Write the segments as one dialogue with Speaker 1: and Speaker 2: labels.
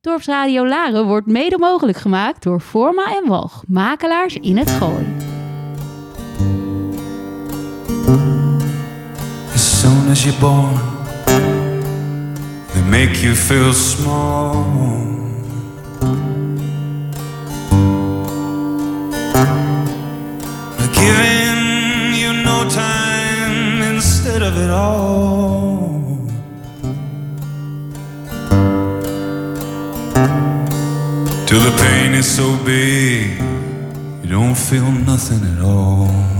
Speaker 1: Dorpsradio Laren wordt mede mogelijk gemaakt door Forma en Walg, makelaars in het Gooi.
Speaker 2: As soon as you're born, they make you feel small. Giving you no time instead of it all. Till the pain is so big, you don't feel nothing at all.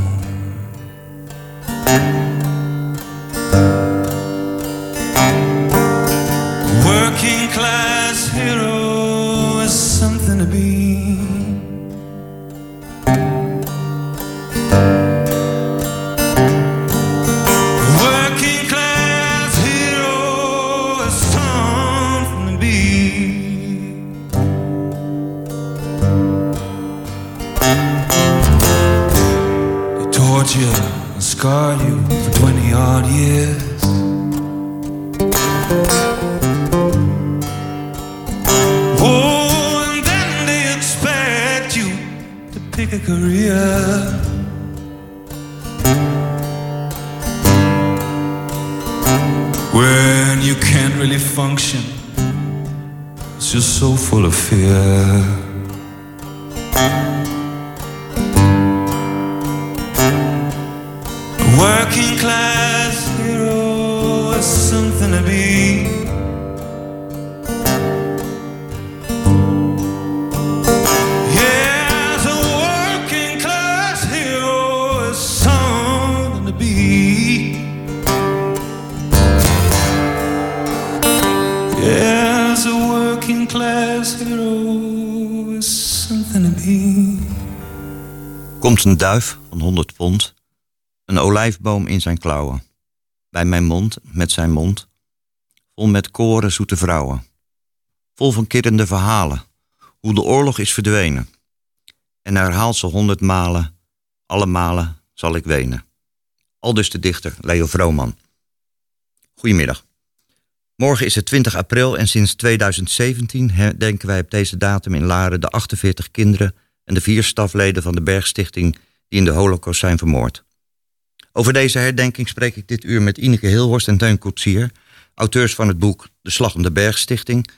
Speaker 3: Een duif van 100 pond, een olijfboom in zijn klauwen. Bij mijn mond, met zijn mond, vol met koren zoete vrouwen. Vol van kirrende verhalen, hoe de oorlog is verdwenen. En herhaalt ze honderd malen, alle malen zal ik wenen. Aldus de dichter Leo Vrooman. Goedemiddag. Morgen is het 20 april en sinds 2017 herdenken wij op deze datum in Laren de 48 kinderen en de vier stafleden van de Bergstichting die in de Holocaust zijn vermoord. Over deze herdenking spreek ik dit uur met Ineke Hilhorst en Teun Koetsier, auteurs van het boek De Slag om de Bergstichting.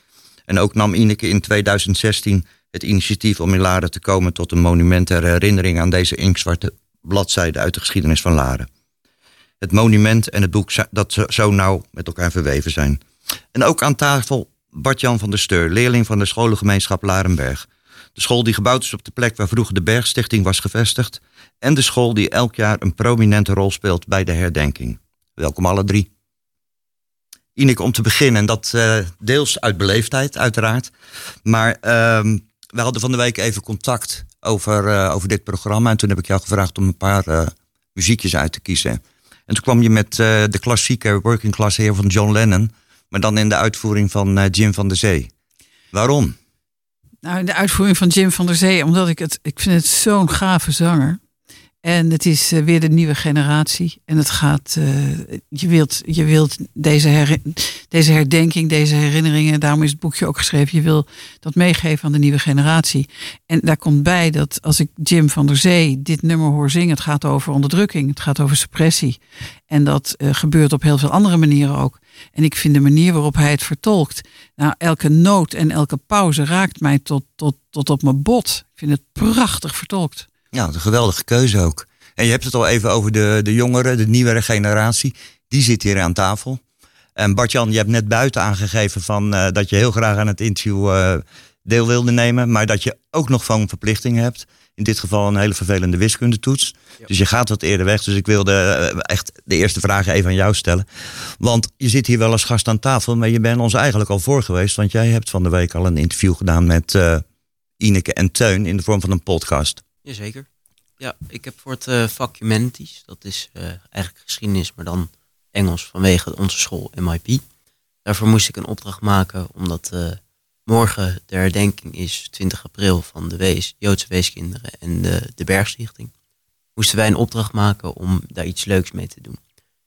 Speaker 3: En ook nam Ineke in 2016 het initiatief om in Laren te komen tot een monument ter herinnering aan deze inkzwarte bladzijde uit de geschiedenis van Laren. Het monument en het boek dat zo nauw met elkaar verweven zijn. En ook aan tafel Bart-Jan van der Steur, leerling van de scholengemeenschap Larenberg. De school die gebouwd is op de plek waar vroeger de Bergstichting was gevestigd. En de school die elk jaar een prominente rol speelt bij de herdenking. Welkom alle drie. Ineke, om te beginnen, en dat uh, deels uit beleefdheid uiteraard. Maar uh, we hadden van de week even contact over, uh, over dit programma. En toen heb ik jou gevraagd om een paar uh, muziekjes uit te kiezen. En toen kwam je met de klassieke Working Class Heer van John Lennon. Maar dan in de uitvoering van Jim van der Zee. Waarom?
Speaker 4: Nou, de uitvoering van Jim van der Zee, omdat ik het, ik vind het zo'n gave zanger. En het is uh, weer de nieuwe generatie. En het gaat, uh, je wilt, je wilt deze, deze herdenking, deze herinneringen, daarom is het boekje ook geschreven. Je wil dat meegeven aan de nieuwe generatie. En daar komt bij dat als ik Jim van der Zee dit nummer hoor zingen, het gaat over onderdrukking, het gaat over suppressie. En dat uh, gebeurt op heel veel andere manieren ook. En ik vind de manier waarop hij het vertolkt. Nou, elke noot en elke pauze raakt mij tot, tot, tot op mijn bot. Ik vind het prachtig vertolkt.
Speaker 3: Ja, een geweldige keuze ook. En je hebt het al even over de, de jongeren, de nieuwere generatie. Die zit hier aan tafel. En Bart-Jan, je hebt net buiten aangegeven van, uh, dat je heel graag aan het interview uh, deel wilde nemen. Maar dat je ook nog van verplichtingen hebt. In dit geval een hele vervelende wiskundetoets. Ja. Dus je gaat wat eerder weg. Dus ik wilde uh, echt de eerste vraag even aan jou stellen. Want je zit hier wel als gast aan tafel. Maar je bent ons eigenlijk al voor geweest. Want jij hebt van de week al een interview gedaan met Ineke en Teun. In de vorm van een podcast.
Speaker 5: Jazeker. Ja, ik heb voor het uh, vak Humanities, dat is uh, eigenlijk geschiedenis, maar dan Engels vanwege onze school MIP. Daarvoor moest ik een opdracht maken, omdat uh, morgen de herdenking is 20 april van de wees, Joodse weeskinderen en de, de Bergstichting. Moesten wij een opdracht maken om daar iets leuks mee te doen.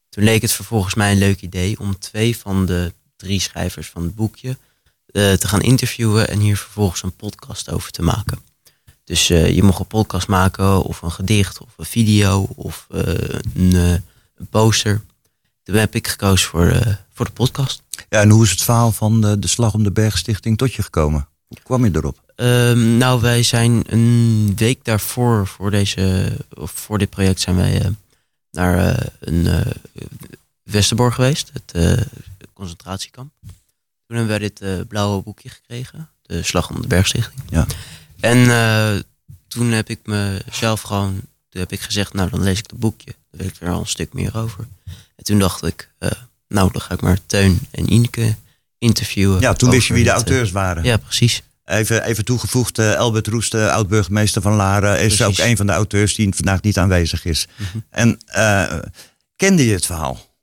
Speaker 5: Toen leek het vervolgens mij een leuk idee om twee van de drie schrijvers van het boekje eh, te gaan interviewen en hier vervolgens een podcast over te maken. Dus eh, je mocht een podcast maken of een gedicht of een video of eh, een, eh, een poster. Toen heb ik gekozen voor, voor de podcast.
Speaker 3: Ja, en hoe is het verhaal van de, de Slag om de Bergstichting tot je gekomen? Hoe kwam je erop?
Speaker 5: Ehm, nou, wij zijn een week daarvoor, voor, deze, of voor dit project, zijn wij naar eh, een Westerbork geweest, het concentratiekamp. Toen hebben wij dit blauwe boekje gekregen, de Slag om de Bergstichting.
Speaker 3: Ja.
Speaker 5: En eh, toen heb ik mezelf gewoon, toen heb ik gezegd, nou dan lees ik het boekje. Dan weet ik er al een stuk meer over. En toen dacht ik, eh, nou dan ga ik maar Teun en Ineke interviewen.
Speaker 3: Ja, toen wist je wie de
Speaker 5: eh,
Speaker 3: auteurs waren.
Speaker 5: Ja, precies.
Speaker 3: Even, even toegevoegd, eh, Albert Roest, de oud-burgemeester van Laren, is
Speaker 5: Precies.
Speaker 3: ook een van de auteurs die vandaag niet aanwezig is.
Speaker 5: Mhm.
Speaker 3: En kende je het verhaal?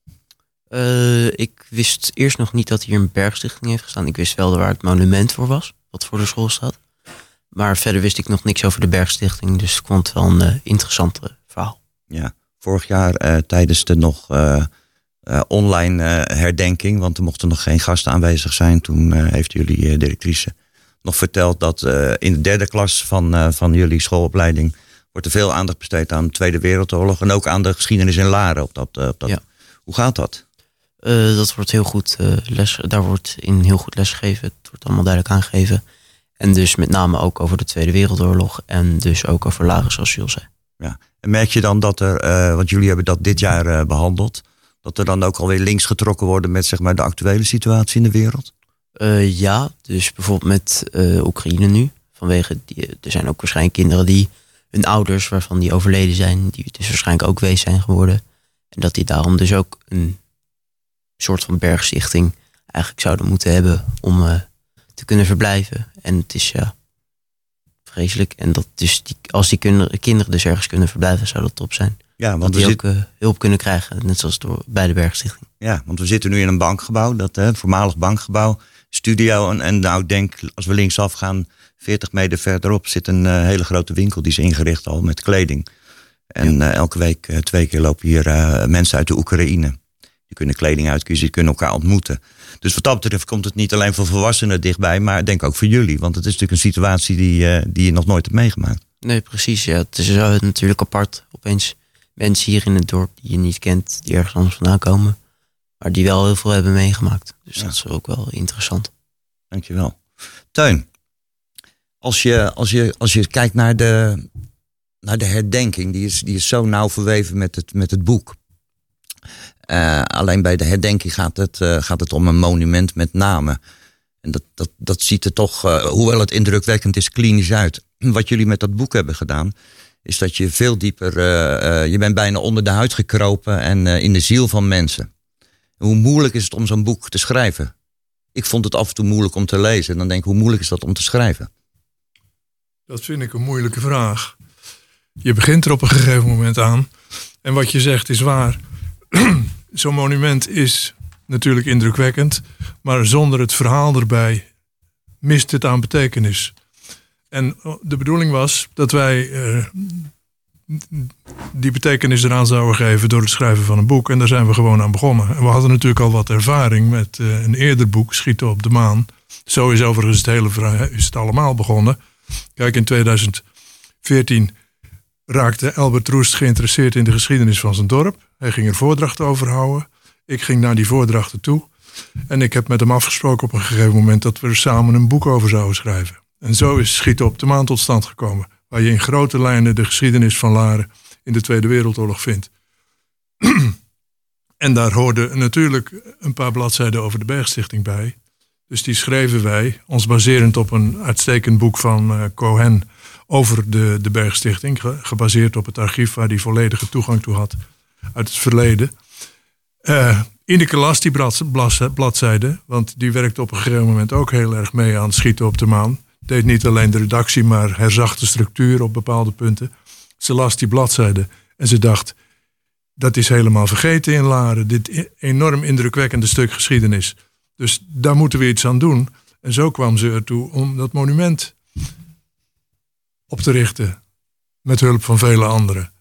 Speaker 5: Ik wist eerst nog niet dat hier een bergstichting heeft gestaan. Ik wist wel waar het monument voor was, wat voor de school staat. Maar verder wist ik nog niks over de bergstichting, dus ik vond het wel een eh, interessante verhaal.
Speaker 3: Ja, vorig jaar eh, tijdens de nog eh, eh, online eh, herdenking, want er mochten nog geen gasten aanwezig zijn. Toen eh, heeft jullie eh, directrice nog verteld dat eh, in de derde klas van, eh, van jullie schoolopleiding wordt er veel aandacht besteed aan de Tweede Wereldoorlog en ook aan de geschiedenis in Laren. Op dat, eh, op dat.
Speaker 5: Ja.
Speaker 3: Hoe gaat dat?
Speaker 5: Eh, dat wordt heel goed eh, les, daar wordt in heel goed lesgegeven. Het wordt allemaal duidelijk aangegeven. En dus met name ook over de Tweede Wereldoorlog en dus ook over zoals je al zei.
Speaker 3: En merk je dan dat er, eh, want jullie hebben dat dit jaar eh, behandeld, dat er dan ook alweer links getrokken worden met zeg maar, de actuele situatie in de wereld?
Speaker 5: Eh, ja, dus bijvoorbeeld met Oekraïne nu. Vanwege die, er zijn ook waarschijnlijk kinderen die hun ouders, waarvan die overleden zijn, die dus waarschijnlijk ook wees zijn geworden. En dat die daarom dus ook een soort van bergstichting eigenlijk zouden moeten hebben om te kunnen verblijven. En het is ja vreselijk. En dat dus die, als die kinderen, kinderen dus ergens kunnen verblijven, zou dat top zijn.
Speaker 3: Ja,
Speaker 5: Want
Speaker 3: we,
Speaker 5: die
Speaker 3: zit,
Speaker 5: ook eh, hulp kunnen krijgen, net zoals door, bij de bergstichting.
Speaker 3: ja, want we zitten nu in een bankgebouw, dat hè, voormalig bankgebouw, studio. En, en nou, ik denk, als we linksaf gaan, 40 meter verderop, zit een eh, hele grote winkel. Die is ingericht al met kleding. En eh, elke week, twee keer lopen hier mensen uit de Oekraïne. Die kunnen kleding uitkiezen, die kunnen elkaar ontmoeten. Dus wat dat betreft komt het niet alleen voor volwassenen dichtbij, maar denk ook voor jullie. Want het is natuurlijk een situatie die, eh, die je nog nooit hebt meegemaakt.
Speaker 5: Nee, precies. Ja. Het is natuurlijk apart. Opeens mensen hier in het dorp die je niet kent, die ergens anders vandaan komen. Maar die wel heel veel hebben meegemaakt. Dus
Speaker 3: Ja.
Speaker 5: dat is ook wel interessant.
Speaker 3: Dankjewel. Teun, als je, als je, als je kijkt naar de, naar de herdenking, die is, die is zo nauw verweven met het, met het boek. Eh, alleen bij de herdenking gaat het, eh, gaat het om een monument met namen. En dat, dat, dat ziet er toch, eh, hoewel het indrukwekkend is, klinisch uit. Wat jullie met dat boek hebben gedaan, is dat je veel dieper, je bent bijna onder de huid gekropen en in de ziel van mensen. Hoe moeilijk is het om zo'n boek te schrijven? Ik vond het af en toe moeilijk om te lezen. En dan denk ik, hoe moeilijk is dat om te schrijven?
Speaker 6: Dat vind ik een moeilijke vraag. Je begint er op een gegeven moment aan. En wat je zegt is waar. Zo'n monument is natuurlijk indrukwekkend. Maar zonder het verhaal erbij mist het aan betekenis. En de bedoeling was dat wij eh, die betekenis eraan zouden geven door het schrijven van een boek. En daar zijn we gewoon aan begonnen. En we hadden natuurlijk al wat ervaring met eh, een eerder boek, Schieten op de Maan. Zo is overigens het hele verhaal, is het allemaal begonnen. Kijk, in 2014 raakte Albert Roest geïnteresseerd in de geschiedenis van zijn dorp. Hij ging er voordrachten over houden. Ik ging naar die voordrachten toe. En ik heb met hem afgesproken op een gegeven moment dat we er samen een boek over zouden schrijven. En zo is Schieten op de Maan tot stand gekomen. Waar je in grote lijnen de geschiedenis van Laren in de Tweede Wereldoorlog vindt. en daar hoorden natuurlijk een paar bladzijden over de Bergstichting bij. Dus die schreven wij, ons baserend op een uitstekend boek van eh, Cohen over de, de Bergstichting. ge- Gebaseerd op het archief waar hij volledige toegang toe had uit het verleden. Eh Ineke las die bladzijde, want die werkte op een gegeven moment ook heel erg mee aan Schieten op de Maan. Deed niet alleen de redactie, maar herzag de structuur op bepaalde punten. Ze las die bladzijde en ze dacht, dat is helemaal vergeten in Laren. Dit e- enorm indrukwekkende stuk geschiedenis. Dus daar moeten we iets aan doen. En zo kwam ze ertoe om dat monument op te richten. Met hulp van vele anderen.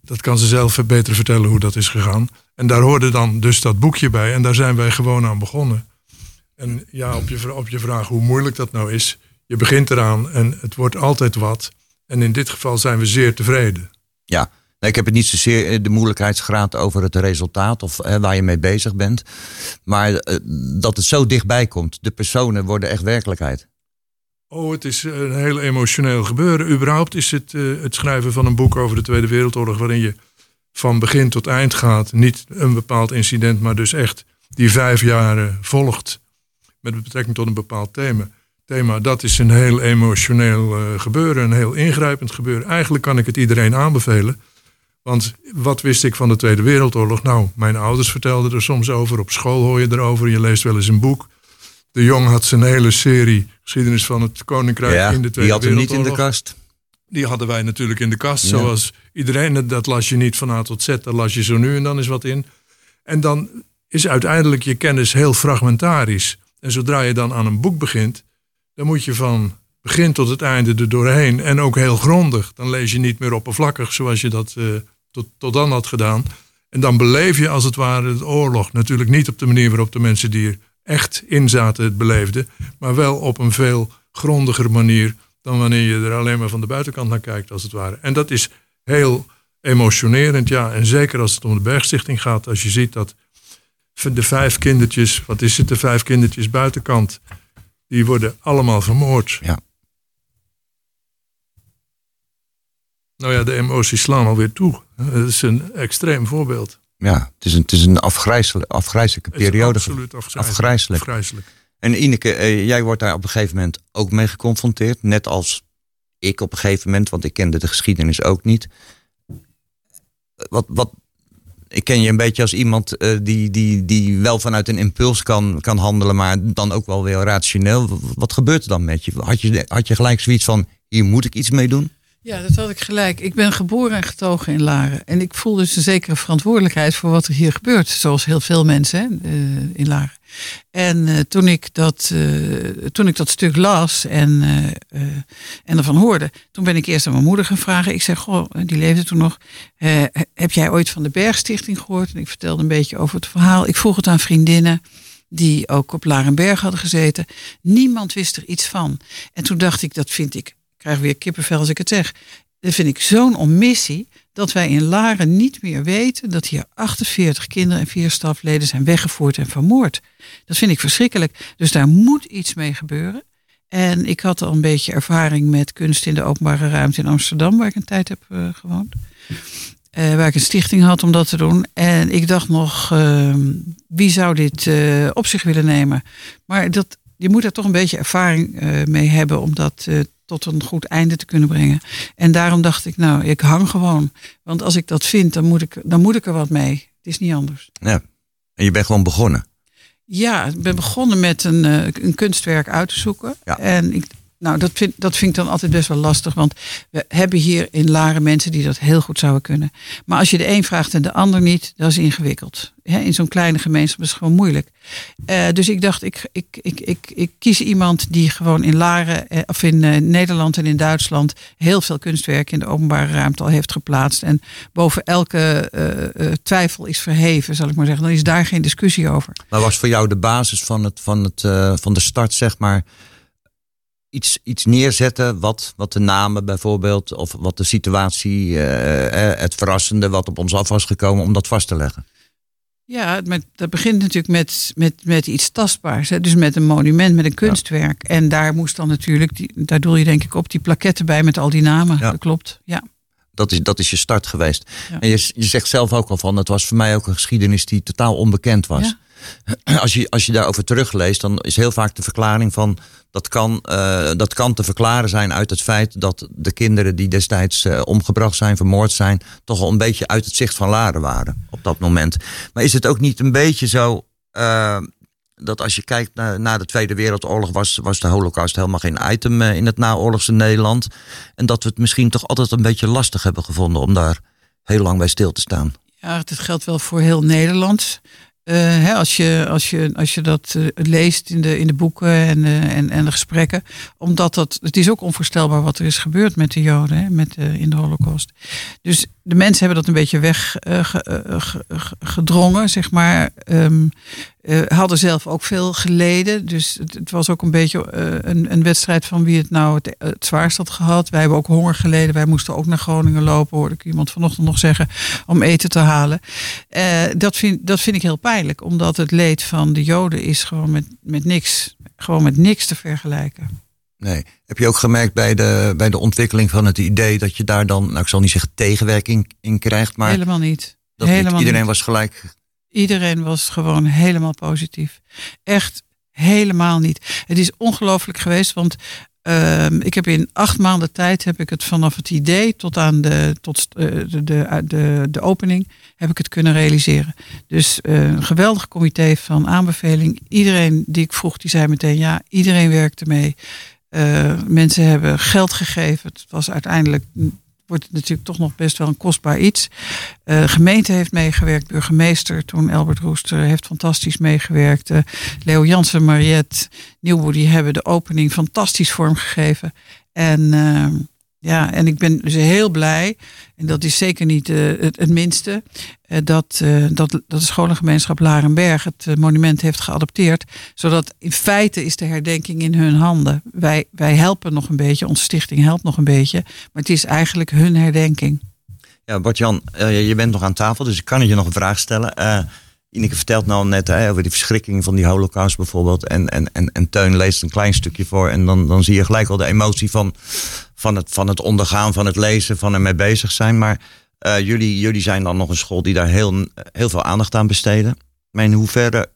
Speaker 6: Dat kan ze zelf beter vertellen hoe dat is gegaan. En daar hoorde dan dus dat boekje bij. En daar zijn wij gewoon aan begonnen. En ja, op je, op je vraag hoe moeilijk dat nou is. Je begint eraan en het wordt altijd wat. En in dit geval zijn we zeer tevreden.
Speaker 3: Ja, ik heb het niet zozeer eh, de moeilijkheidsgraad over het resultaat of eh, waar je mee bezig bent. Maar eh, dat het zo dichtbij komt. De personen worden echt werkelijkheid.
Speaker 6: Oh, het is een heel emotioneel gebeuren. Überhaupt is het eh, het schrijven van een boek over de Tweede Wereldoorlog... waarin je van begin tot eind gaat. Niet een bepaald incident, maar dus echt die vijf jaren volgt... met betrekking tot een bepaald thema. thema. Dat is een heel emotioneel eh, gebeuren, een heel ingrijpend gebeuren. Eigenlijk kan ik het iedereen aanbevelen. Want wat wist ik van de Tweede Wereldoorlog? Nou, mijn ouders vertelden er soms over. Op school hoor je erover. Je leest wel eens een boek. De Jong had zijn hele serie geschiedenis van het Koninkrijk
Speaker 3: Ja,
Speaker 6: in de Tweede
Speaker 3: die had hem niet in de
Speaker 6: Wereldoorlog.
Speaker 3: kast.
Speaker 6: Die hadden wij natuurlijk in de kast.
Speaker 3: Ja.
Speaker 6: Zoals iedereen. Dat las je niet van A tot Z. Dat las je zo nu en dan is wat in. En dan is uiteindelijk je kennis heel fragmentarisch. En zodra je dan aan een boek begint. Dan moet je van begin tot het einde er doorheen. En ook heel grondig. Dan lees je niet meer oppervlakkig zoals je dat eh, tot, tot dan had gedaan. En dan beleef je als het ware de oorlog. Natuurlijk niet op de manier waarop de mensen die er echt in zaten het beleefden. Maar wel op een veel grondiger manier dan wanneer je er alleen maar van de buitenkant naar kijkt, als het ware. En dat is heel emotionerend, ja. En zeker als het om de Bergstichting gaat, als je ziet dat de vijf kindertjes, wat is het, de vijf kindertjes buitenkant, die worden allemaal vermoord.
Speaker 3: Ja.
Speaker 6: Nou ja, de emoties slaan alweer toe. Dat is een extreem voorbeeld.
Speaker 3: Ja, het is een, het is een afgrijzelijke, afgrijzelijke periode.
Speaker 6: absoluut afgrijzelijk.
Speaker 3: Afgrijzelijk.
Speaker 6: Afgrijzelijk.
Speaker 3: En Ineke, eh, jij wordt daar op een gegeven moment ook mee geconfronteerd. Net als ik op een gegeven moment, want ik kende de geschiedenis ook niet. Wat, wat, ik ken je een beetje als iemand eh, die, die, die wel vanuit een impuls kan, kan handelen, maar dan ook wel weer rationeel. Wat, wat gebeurt er dan met je? Had, je? had je gelijk zoiets van, hier moet ik iets mee doen?
Speaker 4: Ja, dat had ik gelijk. Ik ben geboren en getogen in Laren. En ik voel dus een zekere verantwoordelijkheid voor wat er hier gebeurt. Zoals heel veel mensen hè, eh, in Laren. En eh, toen, ik dat, eh, toen ik dat stuk las en, en ervan hoorde, toen ben ik eerst aan mijn moeder gaan vragen. Ik zeg, goh, die leefde toen nog. heb jij ooit van de Bergstichting gehoord? En ik vertelde een beetje over het verhaal. Ik vroeg het aan vriendinnen die ook op Larenberg hadden gezeten. Niemand wist er iets van. En toen dacht ik, dat vind ik krijg weer kippenvel als ik het zeg. Dat vind ik zo'n omissie dat wij in Laren niet meer weten dat hier 48 kinderen en vier stafleden zijn weggevoerd en vermoord. Dat vind ik verschrikkelijk. Dus daar moet iets mee gebeuren. En ik had al een beetje ervaring met kunst in de openbare ruimte in Amsterdam, waar ik een tijd heb eh, gewoond. Eh, waar ik een stichting had om dat te doen. En ik dacht nog, eh, wie zou dit eh, op zich willen nemen? Maar dat, je moet er toch een beetje ervaring mee hebben om dat tot een goed einde te kunnen brengen. En daarom dacht ik, nou, ik hang gewoon. Want als ik dat vind, dan moet ik, dan moet ik er wat mee. Het is niet anders.
Speaker 3: Ja. En je bent gewoon begonnen.
Speaker 4: Ja, ik ben begonnen met een, eh, een kunstwerk uit te zoeken.
Speaker 3: Ja.
Speaker 4: En ik, nou, dat vind, dat vind ik dan altijd best wel lastig. Want we hebben hier in Laren mensen die dat heel goed zouden kunnen. Maar als je de een vraagt en de ander niet, dat is ingewikkeld. In zo'n kleine gemeenschap is het gewoon moeilijk. Eh, dus ik dacht, ik, ik, ik, ik, ik kies iemand die gewoon in Laren, eh, of in eh, Nederland en in Duitsland heel veel kunstwerken in de openbare ruimte al heeft geplaatst. En boven elke twijfel is verheven, zal ik maar zeggen. Dan is daar geen discussie over.
Speaker 3: Maar was voor jou de basis van, het, van, het, van de start, zeg maar, iets, iets neerzetten wat, wat de namen bijvoorbeeld, of wat de situatie, eh, eh, het verrassende wat op ons af was gekomen, om dat vast te leggen?
Speaker 4: Ja, met, dat begint natuurlijk met, met, met iets tastbaars. Hè? Dus met een monument, met een kunstwerk. En daar moest dan natuurlijk, die, daar doel je denk ik op, die plaketten bij met al die namen.
Speaker 3: Ja.
Speaker 4: Dat klopt, ja.
Speaker 3: Dat is, dat is je start geweest.
Speaker 4: Ja.
Speaker 3: En je, je zegt zelf ook al van, het was voor mij ook een geschiedenis die totaal onbekend was. Als, je, als je daarover terugleest, dan is heel vaak de verklaring van dat kan, eh, dat kan te verklaren zijn uit het feit dat de kinderen die destijds eh, omgebracht zijn, vermoord zijn, toch al een beetje uit het zicht van Laren waren op dat moment. Maar is het ook niet een beetje zo eh, dat als je kijkt naar, de Tweede Wereldoorlog, was, was de Holocaust helemaal geen item in het naoorlogse Nederland. En dat we het misschien toch altijd een beetje lastig hebben gevonden om daar heel lang bij stil te staan.
Speaker 4: Ja, dat geldt wel voor heel Nederland. Eh, hè, als, je, als, je, als je dat eh, leest in de, in de boeken en, eh, en, en de gesprekken. Omdat dat, het is ook onvoorstelbaar wat er is gebeurd met de Joden hè, met, in de Holocaust. Dus de mensen hebben dat een beetje weggedrongen, zeg maar. Um, hadden zelf ook veel geleden. Dus het, het was ook een beetje een, een, wedstrijd van wie het nou het, het, zwaarst had gehad. Wij hebben ook honger geleden. Wij moesten ook naar Groningen lopen, hoorde ik iemand vanochtend nog zeggen, om eten te halen. dat, vind, dat vind ik heel pijnlijk, omdat het leed van de Joden is gewoon met, met niks, gewoon met niks te vergelijken.
Speaker 3: Nee. Heb je ook gemerkt bij de, bij de ontwikkeling van het idee dat je daar dan, nou ik zal niet zeggen tegenwerking in krijgt, maar.
Speaker 4: Helemaal niet.
Speaker 3: Dat
Speaker 4: helemaal
Speaker 3: iedereen
Speaker 4: niet.
Speaker 3: was gelijk.
Speaker 4: Iedereen was gewoon helemaal positief. Echt helemaal niet. Het is ongelooflijk geweest, want uh, ik heb in acht maanden tijd heb ik het vanaf het idee tot aan de, tot, uh, de, de, de, opening heb ik het kunnen realiseren. Dus uh, een geweldig comité van aanbeveling. Iedereen die ik vroeg, die zei meteen ja. Iedereen werkte mee. Uh, mensen hebben geld gegeven. Het was uiteindelijk wordt het natuurlijk toch nog best wel een kostbaar iets. Uh, gemeente heeft meegewerkt, burgemeester toen Albert Roester heeft fantastisch meegewerkt. Uh, Leo Jansen, Mariette, Nieuwboer, die hebben de opening fantastisch vormgegeven. En uh, ja, en ik ben dus heel blij, en dat is zeker niet uh, het, het, minste, uh, dat, uh, dat, dat de scholengemeenschap Larenberg het monument heeft geadopteerd. Zodat in feite is de herdenking in hun handen. Wij, wij helpen nog een beetje, onze stichting helpt nog een beetje, maar het is eigenlijk hun herdenking.
Speaker 3: Ja, Bart-Jan, je bent nog aan tafel, dus ik kan je nog een vraag stellen. Ineke vertelt nou net hè, over die verschrikking van die holocaust bijvoorbeeld. En, en, en, en Teun leest een klein stukje voor. En dan, dan zie je gelijk al de emotie van, van, het, van het ondergaan, van het lezen, van ermee bezig zijn. Maar uh, jullie, jullie zijn dan nog een school die daar heel, heel veel aandacht aan besteden. Maar in hoeverre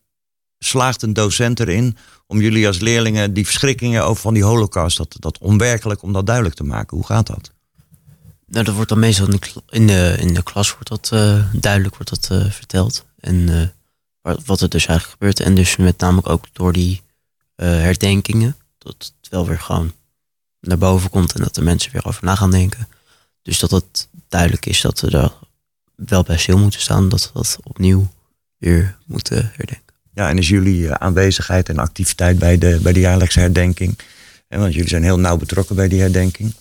Speaker 3: slaagt een docent erin om jullie als leerlingen die verschrikkingen over van die holocaust, dat, dat onwerkelijk, om dat duidelijk te maken? Hoe gaat dat?
Speaker 5: Nou, dat wordt dan meestal in de, in de, in de klas wordt dat, uh, duidelijk wordt dat, uh, verteld. En uh, wat er dus eigenlijk gebeurt. En dus met name ook door die uh, herdenkingen. Dat het wel weer gewoon naar boven komt. En dat de mensen weer over na gaan denken. Dus dat het duidelijk is dat we daar wel bij stil moeten staan. Dat we dat opnieuw weer moeten herdenken.
Speaker 3: Ja, en is jullie eh, aanwezigheid en activiteit bij de, bij de jaarlijkse herdenking. En want jullie zijn heel nauw betrokken bij die herdenking.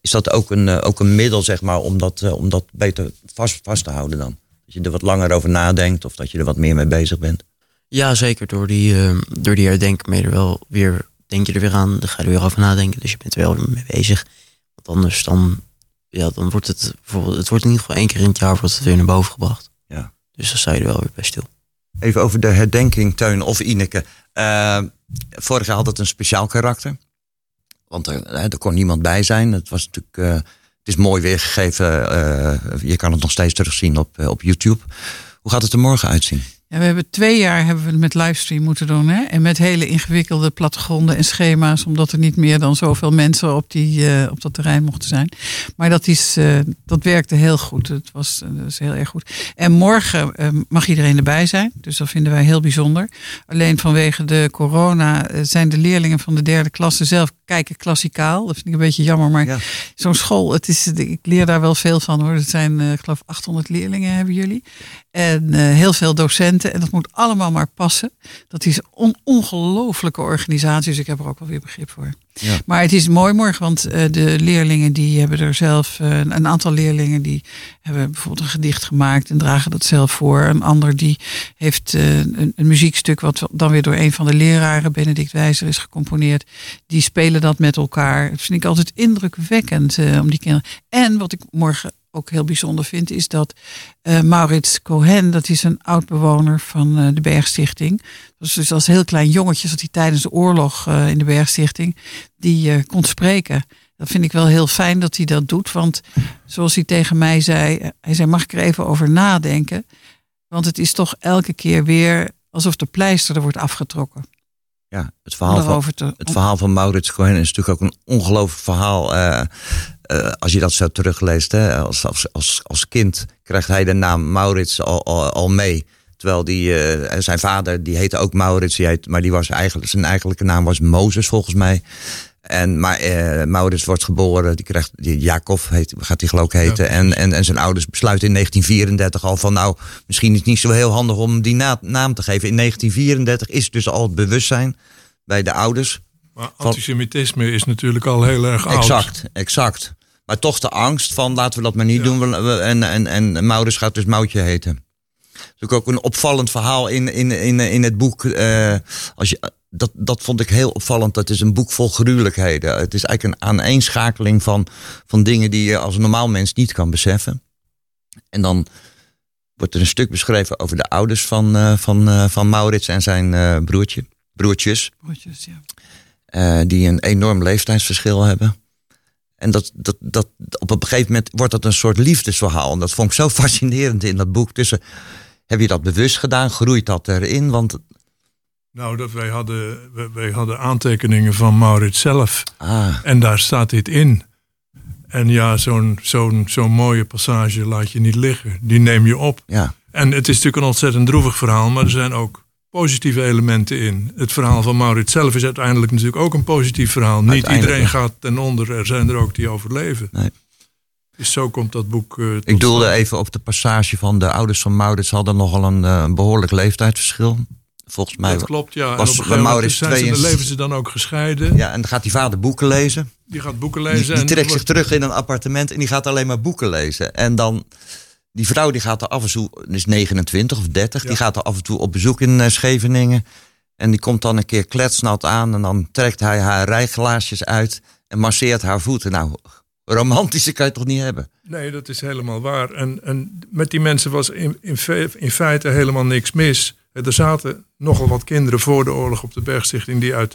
Speaker 3: Is dat ook een, ook een middel, zeg maar, om dat, om dat beter vast, vast te houden dan? Dat je er wat langer over nadenkt of dat je er wat meer mee bezig bent?
Speaker 5: Ja, zeker. Door die, uh, door die herdenken ben je er wel weer, denk je er weer aan, dan ga je er weer over nadenken. Dus je bent er wel mee bezig. Want anders dan, ja, dan wordt het bijvoorbeeld, het wordt in ieder geval één keer in het jaar wordt het weer naar boven gebracht.
Speaker 3: Ja.
Speaker 5: Dus dan sta je er wel weer bij stil.
Speaker 3: Even over de herdenking, Teun of Ineke. Uh, vorig jaar had het een speciaal karakter. Want er, er kon niemand bij zijn. Het was natuurlijk... Uh, het is mooi weergegeven. Uh, je kan het nog steeds terugzien op, uh, op YouTube. Hoe gaat het er morgen uitzien?
Speaker 4: Ja, we hebben twee jaar hebben we het met livestream moeten doen. Hè? En met hele ingewikkelde plattegronden en schema's. Omdat er niet meer dan zoveel mensen op, die, uh, op dat terrein mochten zijn. Maar dat, is, dat werkte heel goed. Het was, dat is heel erg goed. En morgen mag iedereen erbij zijn. Dus dat vinden wij heel bijzonder. Alleen vanwege de corona zijn de leerlingen van de derde klasse zelf kijken klassikaal. Dat vind ik een beetje jammer. Maar ja. zo'n school, het is, ik leer daar wel veel van hoor. Het zijn, ik geloof, 800 leerlingen hebben jullie. En heel veel docenten. En dat moet allemaal maar passen. Dat is een ongelofelijke organisatie. Dus ik heb er ook wel weer begrip voor.
Speaker 3: Ja.
Speaker 4: Maar het is mooi morgen, want uh, de leerlingen die hebben er zelf, uh, een aantal leerlingen die hebben bijvoorbeeld een gedicht gemaakt en dragen dat zelf voor. Een ander die heeft uh, een, een, muziekstuk wat dan weer door een van de leraren, Benedict Wijzer, is gecomponeerd. Die spelen dat met elkaar. Dat vind ik altijd indrukwekkend om die kinderen. En wat ik morgen ook heel bijzonder vind, is dat uh, Maurits Cohen, dat is een oud bewoner van uh, de Bergstichting. Dus, dus als heel klein jongetje zat hij tijdens de oorlog uh, in de Bergstichting, die kon spreken. Dat vind ik wel heel fijn dat hij dat doet, want zoals hij tegen mij zei, hij zei, mag ik er even over nadenken? Want het is toch elke keer weer alsof de pleister er wordt afgetrokken.
Speaker 3: Ja, het verhaal, van, te, het verhaal van Maurits Cohen is natuurlijk ook een ongelooflijk verhaal. Uh, uh, als je dat zo terugleest, hè, als, als, als, als kind krijgt hij de naam Maurits al, al, al mee. Terwijl die, uh, zijn vader, die heette ook Maurits, die heet, maar die was eigenlijk, zijn eigenlijke naam was Mozes volgens mij. En, maar Maurits wordt geboren, die krijgt, die Jacob heet, gaat hij geloof ik heten. Ja. En, en, en zijn ouders besluiten in 1934 al van nou, misschien is het niet zo heel handig om die na, naam te geven. In 1934 is dus al het bewustzijn bij de ouders.
Speaker 6: Maar antisemitisme is natuurlijk al heel erg oud.
Speaker 3: Exact, exact. Maar toch de angst van laten we dat maar niet
Speaker 6: Ja.
Speaker 3: doen. En, en, en Maurits gaat dus Moutje heten. Is ook een opvallend verhaal in, in, in, in het boek. eh, als je, dat, dat vond ik heel opvallend. Dat is een boek vol gruwelijkheden. Het is eigenlijk een aaneenschakeling van, van dingen die je als normaal mens niet kan beseffen. En dan wordt er een stuk beschreven over de ouders van, eh, van, eh, van Maurits en zijn broertje, broertjes.
Speaker 4: Broodjes, ja.
Speaker 3: die een enorm leeftijdsverschil hebben. En dat, dat, dat, op een gegeven moment wordt dat een soort liefdesverhaal. En dat vond ik zo fascinerend in dat boek. Tussen, heb je dat bewust gedaan? Groeit dat erin? Want
Speaker 6: Nou, dat wij, hadden, wij, wij hadden aantekeningen van Maurits zelf.
Speaker 3: ah,
Speaker 6: En daar staat dit in. En ja, zo'n zo'n zo'n mooie passage laat je niet liggen. Die neem je op.
Speaker 3: ja,
Speaker 6: En het is natuurlijk een ontzettend droevig verhaal, maar er zijn ook positieve elementen in. Het verhaal van Maurits zelf is uiteindelijk natuurlijk ook een positief verhaal. Niet iedereen
Speaker 3: ja.
Speaker 6: gaat ten onder, er zijn er ook die overleven.
Speaker 3: Nee.
Speaker 6: Dus zo komt dat boek. eh,
Speaker 3: ik doelde
Speaker 6: stand.
Speaker 3: even op de passage van de ouders van Maurits hadden nogal een eh, behoorlijk leeftijdsverschil. Volgens mij.
Speaker 6: Dat klopt, ja. En op
Speaker 3: was
Speaker 6: een moment
Speaker 3: Maurits
Speaker 6: zijn ze,
Speaker 3: 62.
Speaker 6: leven ze dan ook gescheiden.
Speaker 3: Ja, en dan gaat die vader boeken lezen.
Speaker 6: Die gaat boeken
Speaker 3: Die,
Speaker 6: lezen.
Speaker 3: die
Speaker 6: en
Speaker 3: trekt zich
Speaker 6: wordt-
Speaker 3: terug in een appartement en die gaat alleen maar boeken lezen. En dan, die vrouw die gaat er af en toe, is 29 of 30, die gaat er af en toe op bezoek in eh, Scheveningen. En die komt dan een keer kletsnat aan en dan trekt hij haar rijglaasjes uit en masseert haar voeten. Nou, romantische kan je toch niet hebben?
Speaker 6: Nee, dat is helemaal waar. En, en met die mensen was in, in, fe- in feite helemaal niks mis. Er zaten nogal wat kinderen voor de oorlog op de Bergstichting die uit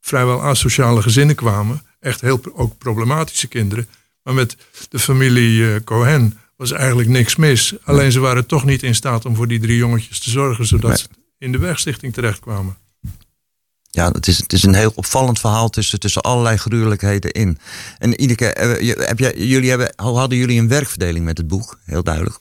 Speaker 6: vrijwel asociale gezinnen kwamen. Echt heel ook problematische kinderen. Maar met de familie eh, Cohen was eigenlijk niks mis. Alleen ze waren toch niet in staat om voor die drie jongetjes te zorgen, zodat
Speaker 3: Nee.
Speaker 6: ze in de Bergstichting terechtkwamen.
Speaker 3: Ja, het is, het is een heel opvallend verhaal tussen, tussen allerlei gruwelijkheden in. En Ineke, eh, je- heb jij, jullie hebben, hoe hadden jullie een werkverdeling met het boek? Heel duidelijk.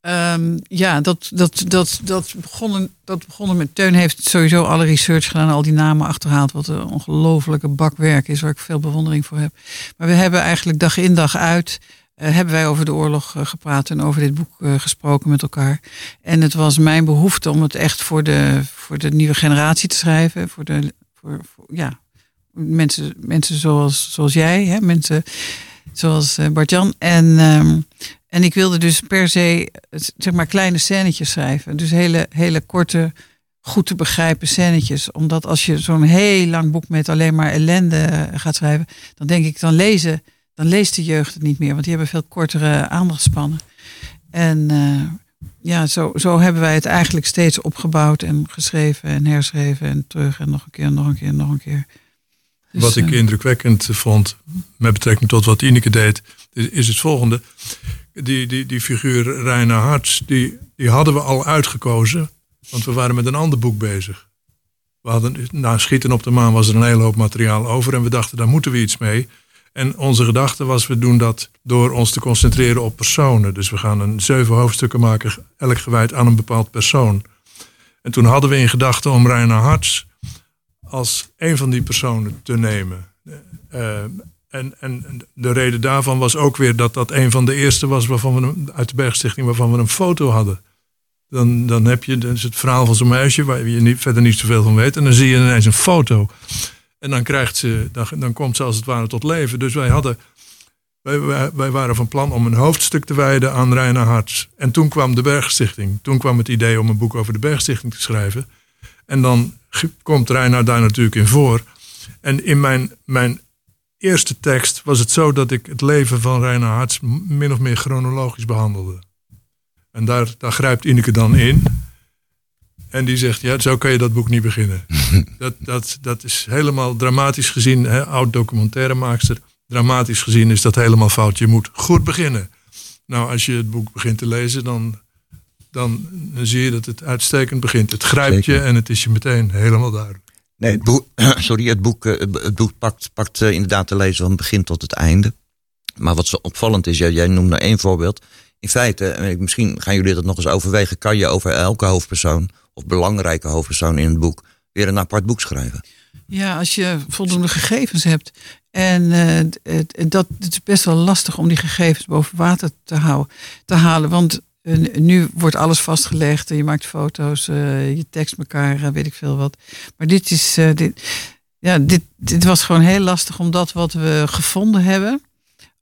Speaker 4: Ehm, ja, dat, dat, dat, dat, begonnen, dat begonnen met. Teun heeft sowieso alle research gedaan, al die namen achterhaald. Wat een ongelofelijke bakwerk is, waar ik veel bewondering voor heb. Maar we hebben eigenlijk dag in dag uit. Eh, hebben wij over de oorlog eh, gepraat en over dit boek eh, gesproken met elkaar. En het was mijn behoefte om het echt voor de, voor de nieuwe generatie te schrijven. Voor de, voor, ja, mensen, mensen zoals, zoals jij, hè? mensen zoals Bart-Jan. En, ehm, en ik wilde dus per se zeg maar kleine scènetjes schrijven. Dus hele, hele korte, goed te begrijpen scènetjes. Omdat als je zo'n heel lang boek met alleen maar ellende gaat schrijven, dan denk ik, dan lezen, dan leest de jeugd het niet meer. Want die hebben veel kortere aandachtspannen. En eh, ja, zo, zo hebben wij het eigenlijk steeds opgebouwd en geschreven en herschreven en terug en nog een keer, nog een keer, nog een keer. Dus,
Speaker 6: wat ik
Speaker 4: eh,
Speaker 6: indrukwekkend vond, met betrekking tot wat Ineke deed, is, is het volgende. Die, die, die figuur Reina Harts, die, die hadden we al uitgekozen, want we waren met een ander boek bezig. We hadden, na Schieten op de Maan was er een hele hoop materiaal over en we dachten, daar moeten we iets mee. En onze gedachte was, we doen dat door ons te concentreren op personen. Dus we gaan een zeven hoofdstukken maken, elk gewijd aan een bepaald persoon. En toen hadden we in gedachten om Reina Harts als een van die personen te nemen. Eh, en, en de reden daarvan was ook weer dat dat een van de eerste was waarvan we uit de Bergstichting waarvan we een foto hadden. Dan, dan heb je dus het verhaal van zo'n meisje waar je niet, verder niet zoveel van weet. En dan zie je ineens een foto. En dan, krijgt ze, dan, dan komt ze als het ware tot leven. Dus wij, hadden, wij, wij, waren van plan om een hoofdstuk te wijden aan Reina Harts. En toen kwam de Bergstichting. Toen kwam het idee om een boek over de Bergstichting te schrijven. En dan komt Reina daar natuurlijk in voor. En in mijn, mijn eerste tekst was het zo dat ik het leven van Reina Harts min of meer chronologisch behandelde. En daar, daar grijpt Ineke dan in. En die zegt, ja, zo kan je dat boek niet beginnen. dat, dat, dat is helemaal dramatisch gezien, hè, oud documentairemaakster. Dramatisch gezien is dat helemaal fout. Je moet goed beginnen. Nou, als je het boek begint te lezen, dan, dan, dan zie je dat het uitstekend begint. Het grijpt je en het is je meteen helemaal duidelijk.
Speaker 3: Nee, het boek, sorry, het boek, eh, het boek pakt, pakt eh, inderdaad de lezer van begin tot het einde. Maar wat zo opvallend is, jij, jij noemt nou één voorbeeld. In feite, misschien gaan jullie dat nog eens overwegen, kan je over elke hoofdpersoon of belangrijke hoofdpersoon in het boek weer een apart boek schrijven.
Speaker 4: Ja, als je voldoende gegevens hebt. En eh, het- het- dat het is best wel lastig om die gegevens boven water te, houden, te halen. Want eh, nu wordt alles vastgelegd. en Je maakt foto's, eh, je tekst elkaar, eh, weet ik veel wat. Maar dit is. eh, dit, ja, dit, dit was gewoon heel lastig om dat wat we gevonden hebben.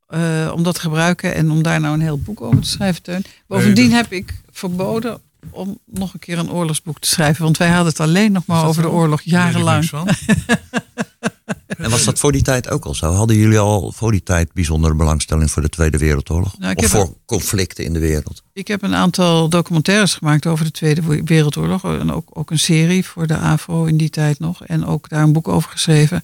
Speaker 4: eh, om dat te gebruiken en om daar nou een heel boek over te schrijven, Teun. Bovendien
Speaker 6: dat-
Speaker 4: heb ik verboden om nog een keer een oorlogsboek te schrijven. Want wij hadden het alleen nog maar over de oorlog, jarenlang.
Speaker 3: En was dat voor die tijd ook al zo? Hadden jullie al voor die tijd bijzondere belangstelling voor de Tweede Wereldoorlog?
Speaker 4: Nou,
Speaker 3: of voor conflicten in de wereld?
Speaker 4: Ik heb een aantal documentaires gemaakt over de Tweede Wereldoorlog. En ook, ook een serie voor de AVRO in die tijd nog. En ook daar een boek over geschreven.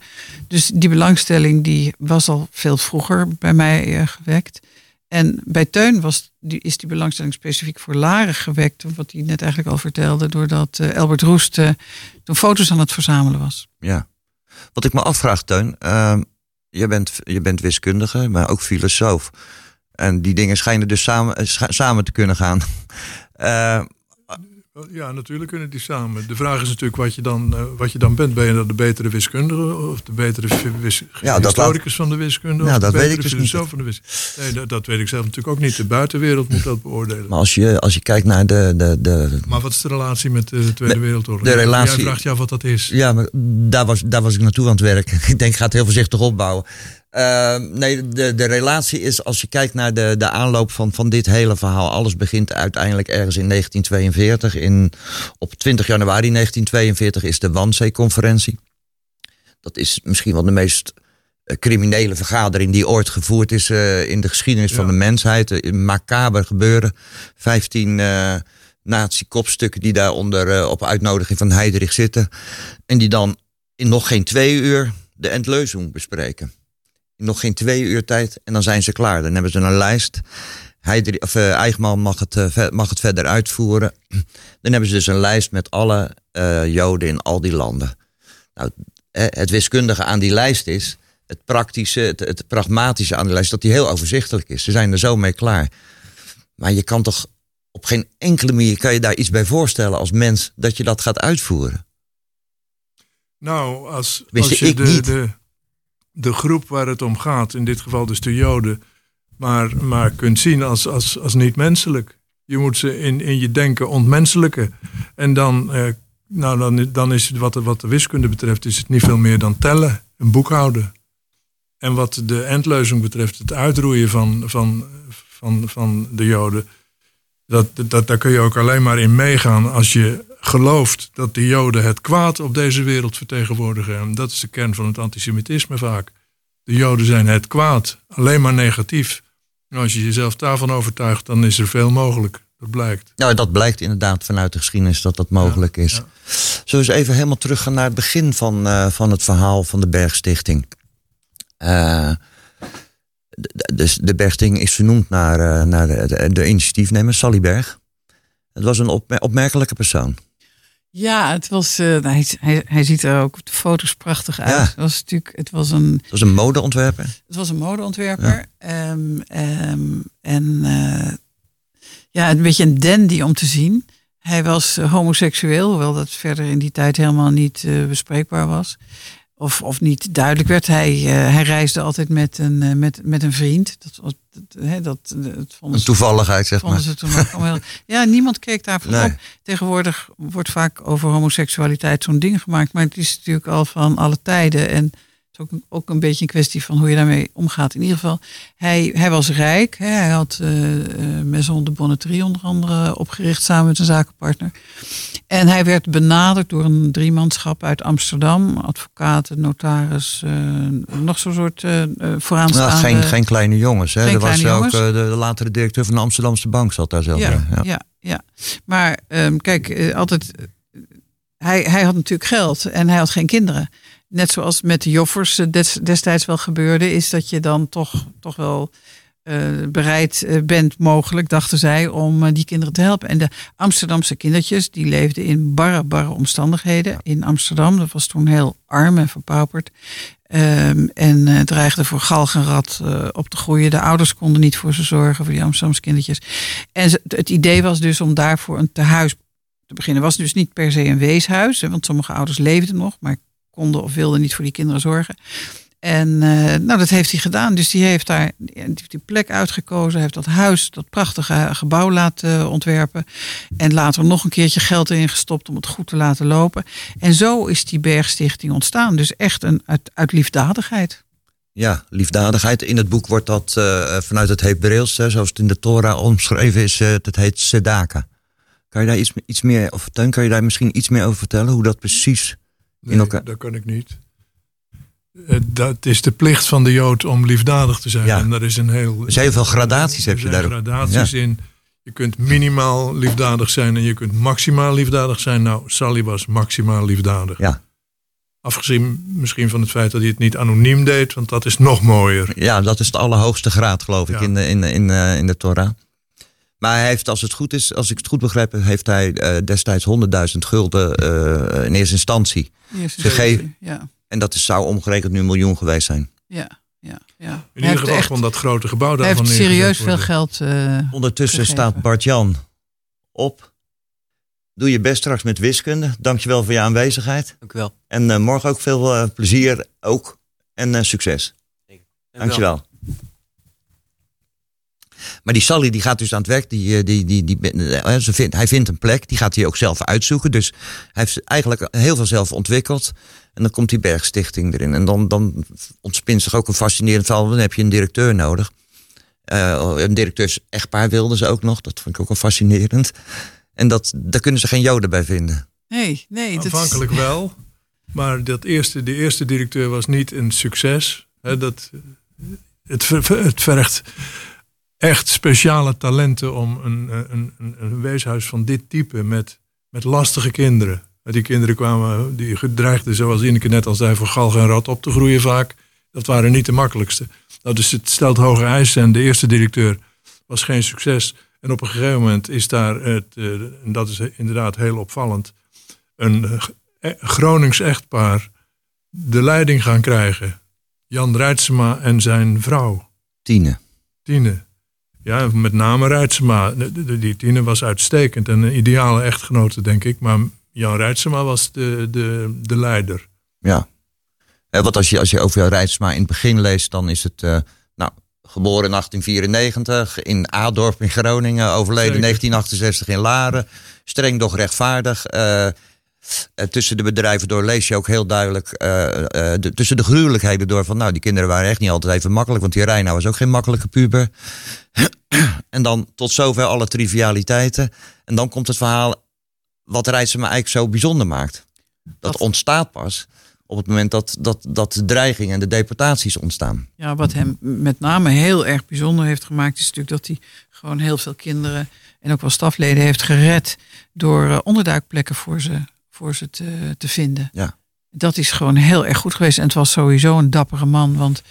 Speaker 4: Dus die belangstelling die was al veel vroeger bij mij eh, gewekt. En bij Teun was, die, is die belangstelling specifiek voor Laren gewekt. Wat hij net eigenlijk al vertelde. Doordat eh, Albert Roest eh, toen foto's aan het verzamelen was.
Speaker 3: Ja. Wat ik me afvraag, Teun. ehm, je, bent, je bent wiskundige, maar ook filosoof. En die dingen schijnen dus samen, eh, samen te kunnen gaan.
Speaker 6: Ja, natuurlijk kunnen die samen. De vraag is natuurlijk wat je dan, eh, wat je dan bent. Ben je dan de betere wiskundige of de betere wis-
Speaker 3: Ja,
Speaker 6: historicus van de wiskunde?
Speaker 3: Ja,
Speaker 6: of
Speaker 3: dat
Speaker 6: de
Speaker 3: weet ik dus niet.
Speaker 6: van de wiskunde? Nee, dat, dat weet ik zelf natuurlijk ook niet. De buitenwereld moet dat beoordelen.
Speaker 3: maar als je, als je kijkt naar de, de, de,
Speaker 6: Maar wat is de relatie met de Tweede
Speaker 3: De-
Speaker 6: Wereldoorlog?
Speaker 3: de relatie-
Speaker 6: Jij vraagt je af wat dat is.
Speaker 3: Ja, maar daar was, daar was ik naartoe aan het werken. Ik denk, ik ga het heel voorzichtig opbouwen. Eh, nee, de, de relatie is, als je kijkt naar de, de aanloop van, van dit hele verhaal. Alles begint uiteindelijk ergens in 1942. In, op 20 januari 1942 is de Wannsee-conferentie. Dat is misschien wel de meest eh, criminele vergadering die ooit gevoerd is eh, in de geschiedenis van de mensheid. Een macaber gebeuren. 15 eh nazi-kopstukken die daar onder eh, op uitnodiging van Heiderich zitten. En die dan in nog geen twee uur de Endleusung bespreken. Nog geen twee uur tijd en dan zijn ze klaar. Dan hebben ze een lijst. Heideri- of, Eichmann mag het, eh, mag het verder uitvoeren. Dan hebben ze dus een lijst met alle eh, Joden in al die landen. Nou, het wiskundige aan die lijst is, het praktische, het, het pragmatische aan die lijst, dat die heel overzichtelijk is. Ze zijn er zo mee klaar. Maar je kan toch op geen enkele manier kan je daar iets bij voorstellen als mens dat je dat gaat uitvoeren.
Speaker 6: Nou, als,
Speaker 3: Tenminste,
Speaker 6: als je
Speaker 3: ik
Speaker 6: de,
Speaker 3: niet.
Speaker 6: de, de groep waar het om gaat, in dit geval dus de Joden, maar, maar kunt zien als, als, als niet menselijk. Je moet ze in, in je denken ontmenselijken. En dan, eh, nou, dan, dan is het wat, wat de wiskunde betreft, is het niet veel meer dan tellen, een boekhouden. En wat de endleuzing betreft, het uitroeien van, van, van, van de Joden. Dat, dat, daar kun je ook alleen maar in meegaan als je gelooft dat de Joden het kwaad op deze wereld vertegenwoordigen. En dat is de kern van het antisemitisme vaak. De Joden zijn het kwaad, alleen maar negatief. En als je jezelf daarvan overtuigt, dan is er veel mogelijk. Dat blijkt.
Speaker 3: Nou, dat blijkt inderdaad vanuit de geschiedenis dat dat mogelijk is.
Speaker 6: ja.
Speaker 3: Zullen we eens even helemaal teruggaan naar het begin van, eh, van het verhaal van de Bergstichting? Eh, de, de, Bergstichting is vernoemd naar, eh, naar de, de, de initiatiefnemer, Sally Berg. Het was een opmer- opmerkelijke persoon.
Speaker 4: Ja, het was, eh, nou, hij, hij, hij ziet er ook op de foto's prachtig uit.
Speaker 3: Ja.
Speaker 4: Het was natuurlijk, het was een,
Speaker 3: Het was een modeontwerper.
Speaker 4: Het was een modeontwerper. Ehm, ehm, en eh, ja, een beetje een dandy om te zien. Hij was eh, homoseksueel, hoewel dat verder in die tijd helemaal niet bespreekbaar was. Of, of niet duidelijk werd. Hij, eh, hij reisde altijd met een, eh, met, met een vriend. Dat, dat, dat, dat vonden
Speaker 3: Een toevalligheid, zeg
Speaker 4: vonden
Speaker 3: maar.
Speaker 4: ze toen heel- Ja, niemand keek daarvan
Speaker 3: Nee.
Speaker 4: op. Tegenwoordig wordt vaak over homoseksualiteit zo'n ding gemaakt. Maar het is natuurlijk al van alle tijden. En is ook, een- ook een beetje een kwestie van hoe je daarmee omgaat. In ieder geval, hij, hij was rijk. Hè. Hij had eh, Maison de Bonneterie onder andere opgericht samen met een zakenpartner. En hij werd benaderd door een driemanschap uit Amsterdam. Advocaten, notaris, eh, nog zo'n soort eh, vooraanstaande...
Speaker 3: Nou, geen, geen kleine jongens. Hè.
Speaker 4: Geen
Speaker 3: er was ook de, de latere directeur van de Amsterdamse Bank zat daar zelf
Speaker 4: ja, ja.
Speaker 3: Ja.
Speaker 4: Ja, Maar ehm, kijk, altijd. hij, hij had natuurlijk geld en hij had geen kinderen. Net zoals met de Joffers eh, des- destijds wel gebeurde, is dat je dan toch, toch wel eh, bereid eh, bent, mogelijk, dachten zij, om die kinderen te helpen. En de Amsterdamse kindertjes, die leefden in barre, barre omstandigheden in Amsterdam. Dat was toen heel arm en verpauperd. Ehm, en eh, dreigde voor galgenrad op te groeien. De ouders konden niet voor ze zorgen, voor die Amsterdamse kindertjes. En het idee was dus om daarvoor een tehuis te beginnen. Het was dus niet per se een weeshuis, want sommige ouders leefden nog, maar konden of wilden niet voor die kinderen zorgen. En eh, nou, dat heeft hij gedaan. Dus die heeft daar die, heeft die plek uitgekozen. Heeft dat huis, dat prachtige gebouw laten ontwerpen. En later nog een keertje geld erin gestopt om het goed te laten lopen. En zo is die Bergstichting ontstaan. Dus echt een, uit, uit liefdadigheid.
Speaker 3: Ja, liefdadigheid. In het boek wordt dat eh, vanuit het Hebreeuws, zoals het in de Torah omschreven is, uh, dat heet Sedaka. Kan je daar iets, iets meer, of Teun, kan je daar misschien iets meer over vertellen? Hoe dat precies
Speaker 6: Nee,
Speaker 3: in elkaar...
Speaker 6: dat kan ik niet. Eh, Dat is de plicht van de Jood om liefdadig te zijn.
Speaker 3: Ja.
Speaker 6: En daar is een heel.
Speaker 3: Er zijn heel veel gradaties, heb je daarop.
Speaker 6: gradaties in. Je kunt minimaal liefdadig zijn en je kunt maximaal liefdadig zijn. Nou, Sally was maximaal liefdadig.
Speaker 3: Ja.
Speaker 6: Afgezien misschien van het feit dat hij het niet anoniem deed, want dat is nog mooier.
Speaker 3: Ja, dat is de allerhoogste graad, geloof ik,
Speaker 6: Ja.
Speaker 3: in, de, in, in, in de Torah. Maar hij heeft, als het goed is, als ik het goed begrijp, heeft hij eh, destijds 100.000 gulden eh, in eerste instantie.
Speaker 4: Eerste
Speaker 3: Ze
Speaker 4: serie.
Speaker 3: geven-
Speaker 4: Ja,
Speaker 3: En dat is, zou omgerekend nu een miljoen geweest zijn.
Speaker 4: ja, ja. ja.
Speaker 6: In
Speaker 4: Hij
Speaker 6: ieder
Speaker 4: heeft
Speaker 6: geval
Speaker 4: echt-
Speaker 6: van dat grote gebouw
Speaker 4: Hij
Speaker 6: daarvan
Speaker 4: heeft
Speaker 6: neergezet
Speaker 4: serieus veel geld. eh,
Speaker 3: Ondertussen
Speaker 4: Gegeven.
Speaker 3: staat Bart-Jan op. Doe je best straks met wiskunde. Dankjewel voor je aanwezigheid.
Speaker 5: Dank u wel.
Speaker 3: En eh, morgen ook veel plezier ook. En eh, succes.
Speaker 5: Dank.
Speaker 3: Dankjewel. Maar die Sally die gaat dus aan het werk. Die, eh, die, die, die, eh, ze vindt, hij vindt een plek. Die gaat hij ook zelf uitzoeken. Dus hij heeft eigenlijk heel veel zelf ontwikkeld. En dan komt die Bergstichting erin. En dan, dan ontspint zich ook een fascinerend verhaal. Dan heb je een directeur nodig. Eh, een directeurs-echtpaar wilden ze ook nog. Dat vond ik ook wel fascinerend. En dat, daar kunnen ze geen joden bij vinden.
Speaker 4: nee, nee. is-
Speaker 6: Aanvankelijk wel. Maar dat eerste, de eerste directeur was niet een succes. Hè, dat, het, ver- het vergt echt speciale talenten om een, een, een, een weeshuis van dit type met, met lastige kinderen. Die kinderen kwamen, die gedreigden, zoals Ineke net al zei, voor galg en rat op te groeien vaak. Dat waren niet de makkelijkste. Nou, dus het stelt hoge eisen en de eerste directeur was geen succes. En op een gegeven moment is daar, het, eh, en dat is inderdaad heel opvallend, een eh, eh, Gronings echtpaar de leiding gaan krijgen. Jan Rijtsema en zijn vrouw,
Speaker 3: Tine.
Speaker 6: Tine. Ja, met name Rijtsema. Die Tine was uitstekend en een ideale echtgenote, denk ik. Maar Jan Rijtsema was de, de, de leider.
Speaker 3: Ja. Eh, want als je, als je over jouw Rijtsma in het begin leest, dan is het eh, nou, geboren in 1894 in Adorp in Groningen, overleden in
Speaker 6: Zeker.
Speaker 3: 1968 in Laren. Streng doch rechtvaardig. Eh, eh, tussen de bedrijven door lees je ook heel duidelijk, eh, eh, de- tussen de gruwelijkheden door van, nou, die kinderen waren echt niet altijd even makkelijk, want die Reina was ook geen makkelijke puber. en dan tot zover alle trivialiteiten. En dan komt het verhaal wat Rijtsma eigenlijk zo bijzonder maakt. Dat ontstaat pas op het moment dat, dat, dat de dreigingen en de deportaties ontstaan.
Speaker 4: Ja, wat hem met name heel erg bijzonder heeft gemaakt, is natuurlijk dat hij gewoon heel veel kinderen en ook wel stafleden heeft gered door onderduikplekken voor ze, voor ze te, te vinden.
Speaker 3: Ja.
Speaker 4: Dat is gewoon heel erg goed geweest. En het was sowieso een dappere man, want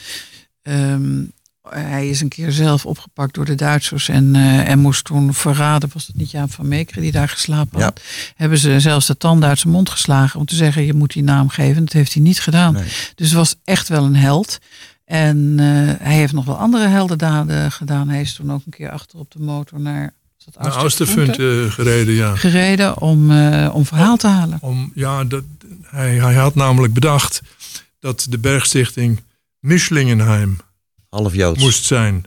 Speaker 4: ehm, hij is een keer zelf opgepakt door de Duitsers en, eh, en moest toen verraden, was het niet Jaap van Meekeren die daar geslapen
Speaker 3: Ja.
Speaker 4: had. Hebben ze zelfs de tand uit zijn mond geslagen om te zeggen, je moet die naam geven. Dat heeft hij niet gedaan.
Speaker 3: Nee.
Speaker 4: Dus het was echt wel een held. En eh, hij heeft nog wel andere heldendaden gedaan. Hij is toen ook een keer achter op de motor naar dat
Speaker 6: Naar eh, gereden, ja.
Speaker 4: gereden om, eh, om verhaal te halen.
Speaker 6: Om, ja dat, hij, hij had namelijk bedacht dat de Bergstichting Mischlingenheim
Speaker 3: Half Joods.
Speaker 6: moest zijn.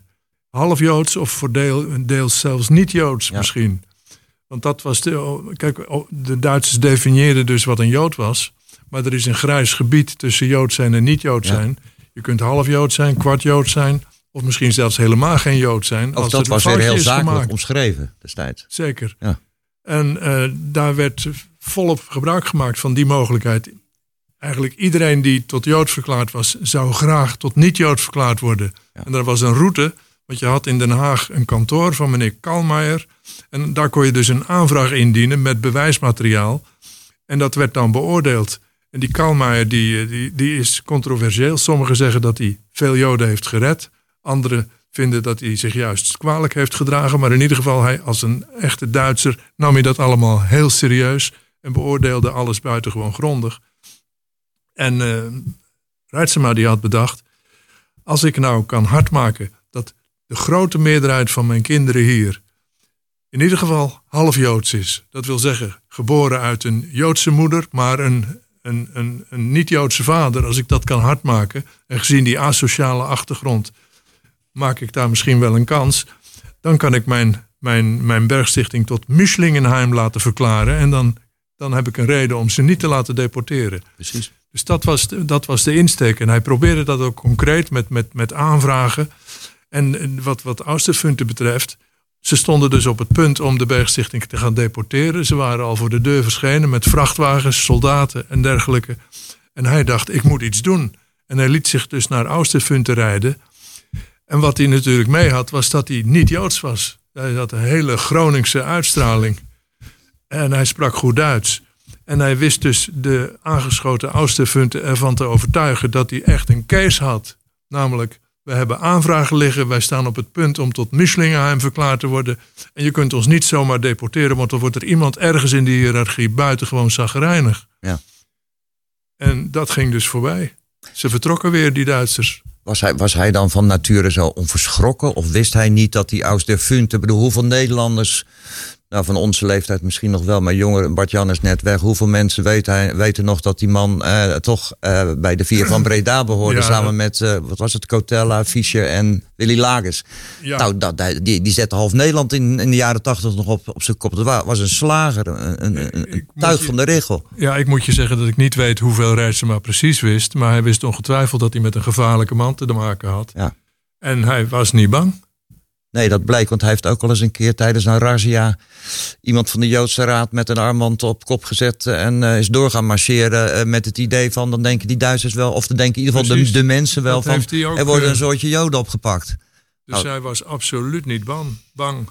Speaker 6: Half Joods of voor deel, deels zelfs niet Joods
Speaker 3: Ja.
Speaker 6: misschien. Want dat was de. oh, Kijk, oh, de Duitsers definieerden dus wat een Jood was. Maar er is een grijs gebied tussen Jood zijn en niet Jood
Speaker 3: Ja.
Speaker 6: zijn. Je kunt half Jood zijn, kwart Jood zijn. Of misschien zelfs helemaal geen Jood zijn.
Speaker 3: Ook
Speaker 6: als
Speaker 3: dat was weer heel zakelijk omschreven destijds.
Speaker 6: Zeker.
Speaker 3: Ja.
Speaker 6: En eh, daar werd volop gebruik gemaakt van die mogelijkheid. Eigenlijk iedereen die tot Jood verklaard was, zou graag tot niet-Jood verklaard worden.
Speaker 3: Ja.
Speaker 6: En er was een route, want je had in Den Haag een kantoor van meneer Kalmeijer. En daar kon je dus een aanvraag indienen met bewijsmateriaal. En dat werd dan beoordeeld. En die Kalmeijer die, eh, die, die is controversieel. Sommigen zeggen dat hij veel Joden heeft gered. Anderen vinden dat hij zich juist kwalijk heeft gedragen. Maar in ieder geval, hij als een echte Duitser nam hij dat allemaal heel serieus. En beoordeelde alles buitengewoon grondig. En Reitsema die had bedacht. Als ik nou kan hardmaken dat de grote meerderheid van mijn kinderen hier in ieder geval half Joods is. Dat wil zeggen, geboren uit een Joodse moeder, maar een, een, een, een niet-Joodse vader. Als ik dat kan hardmaken, en gezien die asociale achtergrond, maak ik daar misschien wel een kans. Dan kan ik mijn, mijn, mijn bergstichting tot Mischlingenheim laten verklaren. En dan, dan heb ik een reden om ze niet te laten deporteren.
Speaker 3: Precies.
Speaker 6: Dus dat was, de, dat was de insteek. En hij probeerde dat ook concreet met, met, met aanvragen. En en wat, wat Austerfunte betreft, ze stonden dus op het punt om de Bergstichting te gaan deporteren. Ze waren al voor de deur verschenen met vrachtwagens, soldaten en dergelijke. En hij dacht, ik moet iets doen. En hij liet zich dus naar Austerfunte rijden. En wat hij natuurlijk mee had, was dat hij niet Joods was. Hij had een hele Groningse uitstraling. En hij sprak goed Duits. En hij wist dus de aangeschoten Austerfunte ervan te overtuigen dat hij echt een case had. Namelijk, we hebben aanvragen liggen, wij staan op het punt om tot Michelingenheim verklaard te worden. En je kunt ons niet zomaar deporteren, want dan wordt er iemand ergens in de hiërarchie buitengewoon zagrijnig.
Speaker 3: Ja.
Speaker 6: En dat ging dus voorbij. Ze vertrokken weer, die Duitsers.
Speaker 3: Was hij, was hij dan van nature zo onverschrokken? Of wist hij niet dat die aus der Funte... Bedoel, hoeveel Nederlanders... Nou, van onze leeftijd misschien nog wel, maar jonger, Bart-Jan is net weg. Hoeveel mensen weten, hij, weten nog dat die man eh, toch eh, bij de vier van Breda behoorde...
Speaker 6: Ja.
Speaker 3: samen met, eh, wat was het, Cotella, Fischer en Willy Lagers.
Speaker 6: Ja.
Speaker 3: Nou, dat, die, die zette half Nederland in, in de jaren tachtig nog op, op zijn kop. Dat wa- was een slager, een, een, een, tuig
Speaker 6: je-
Speaker 3: van de regel.
Speaker 6: Ja, ik moet je zeggen dat ik niet weet hoeveel Reitsema precies wist. Maar hij wist ongetwijfeld dat hij met een gevaarlijke man te maken had.
Speaker 3: Ja.
Speaker 6: En hij was niet bang.
Speaker 3: Nee, dat blijkt, want hij heeft ook al eens een keer tijdens een razzia iemand van de Joodse Raad met een armband op kop gezet eh, en eh, is door gaan marcheren eh, met het idee van dan denken die Duitsers wel, of dan denken in ieder geval de, de mensen wel
Speaker 6: Dat
Speaker 3: van
Speaker 6: ook,
Speaker 3: er worden een soortje Joden opgepakt.
Speaker 6: Dus
Speaker 3: Oh.
Speaker 6: hij was absoluut niet bang. bang.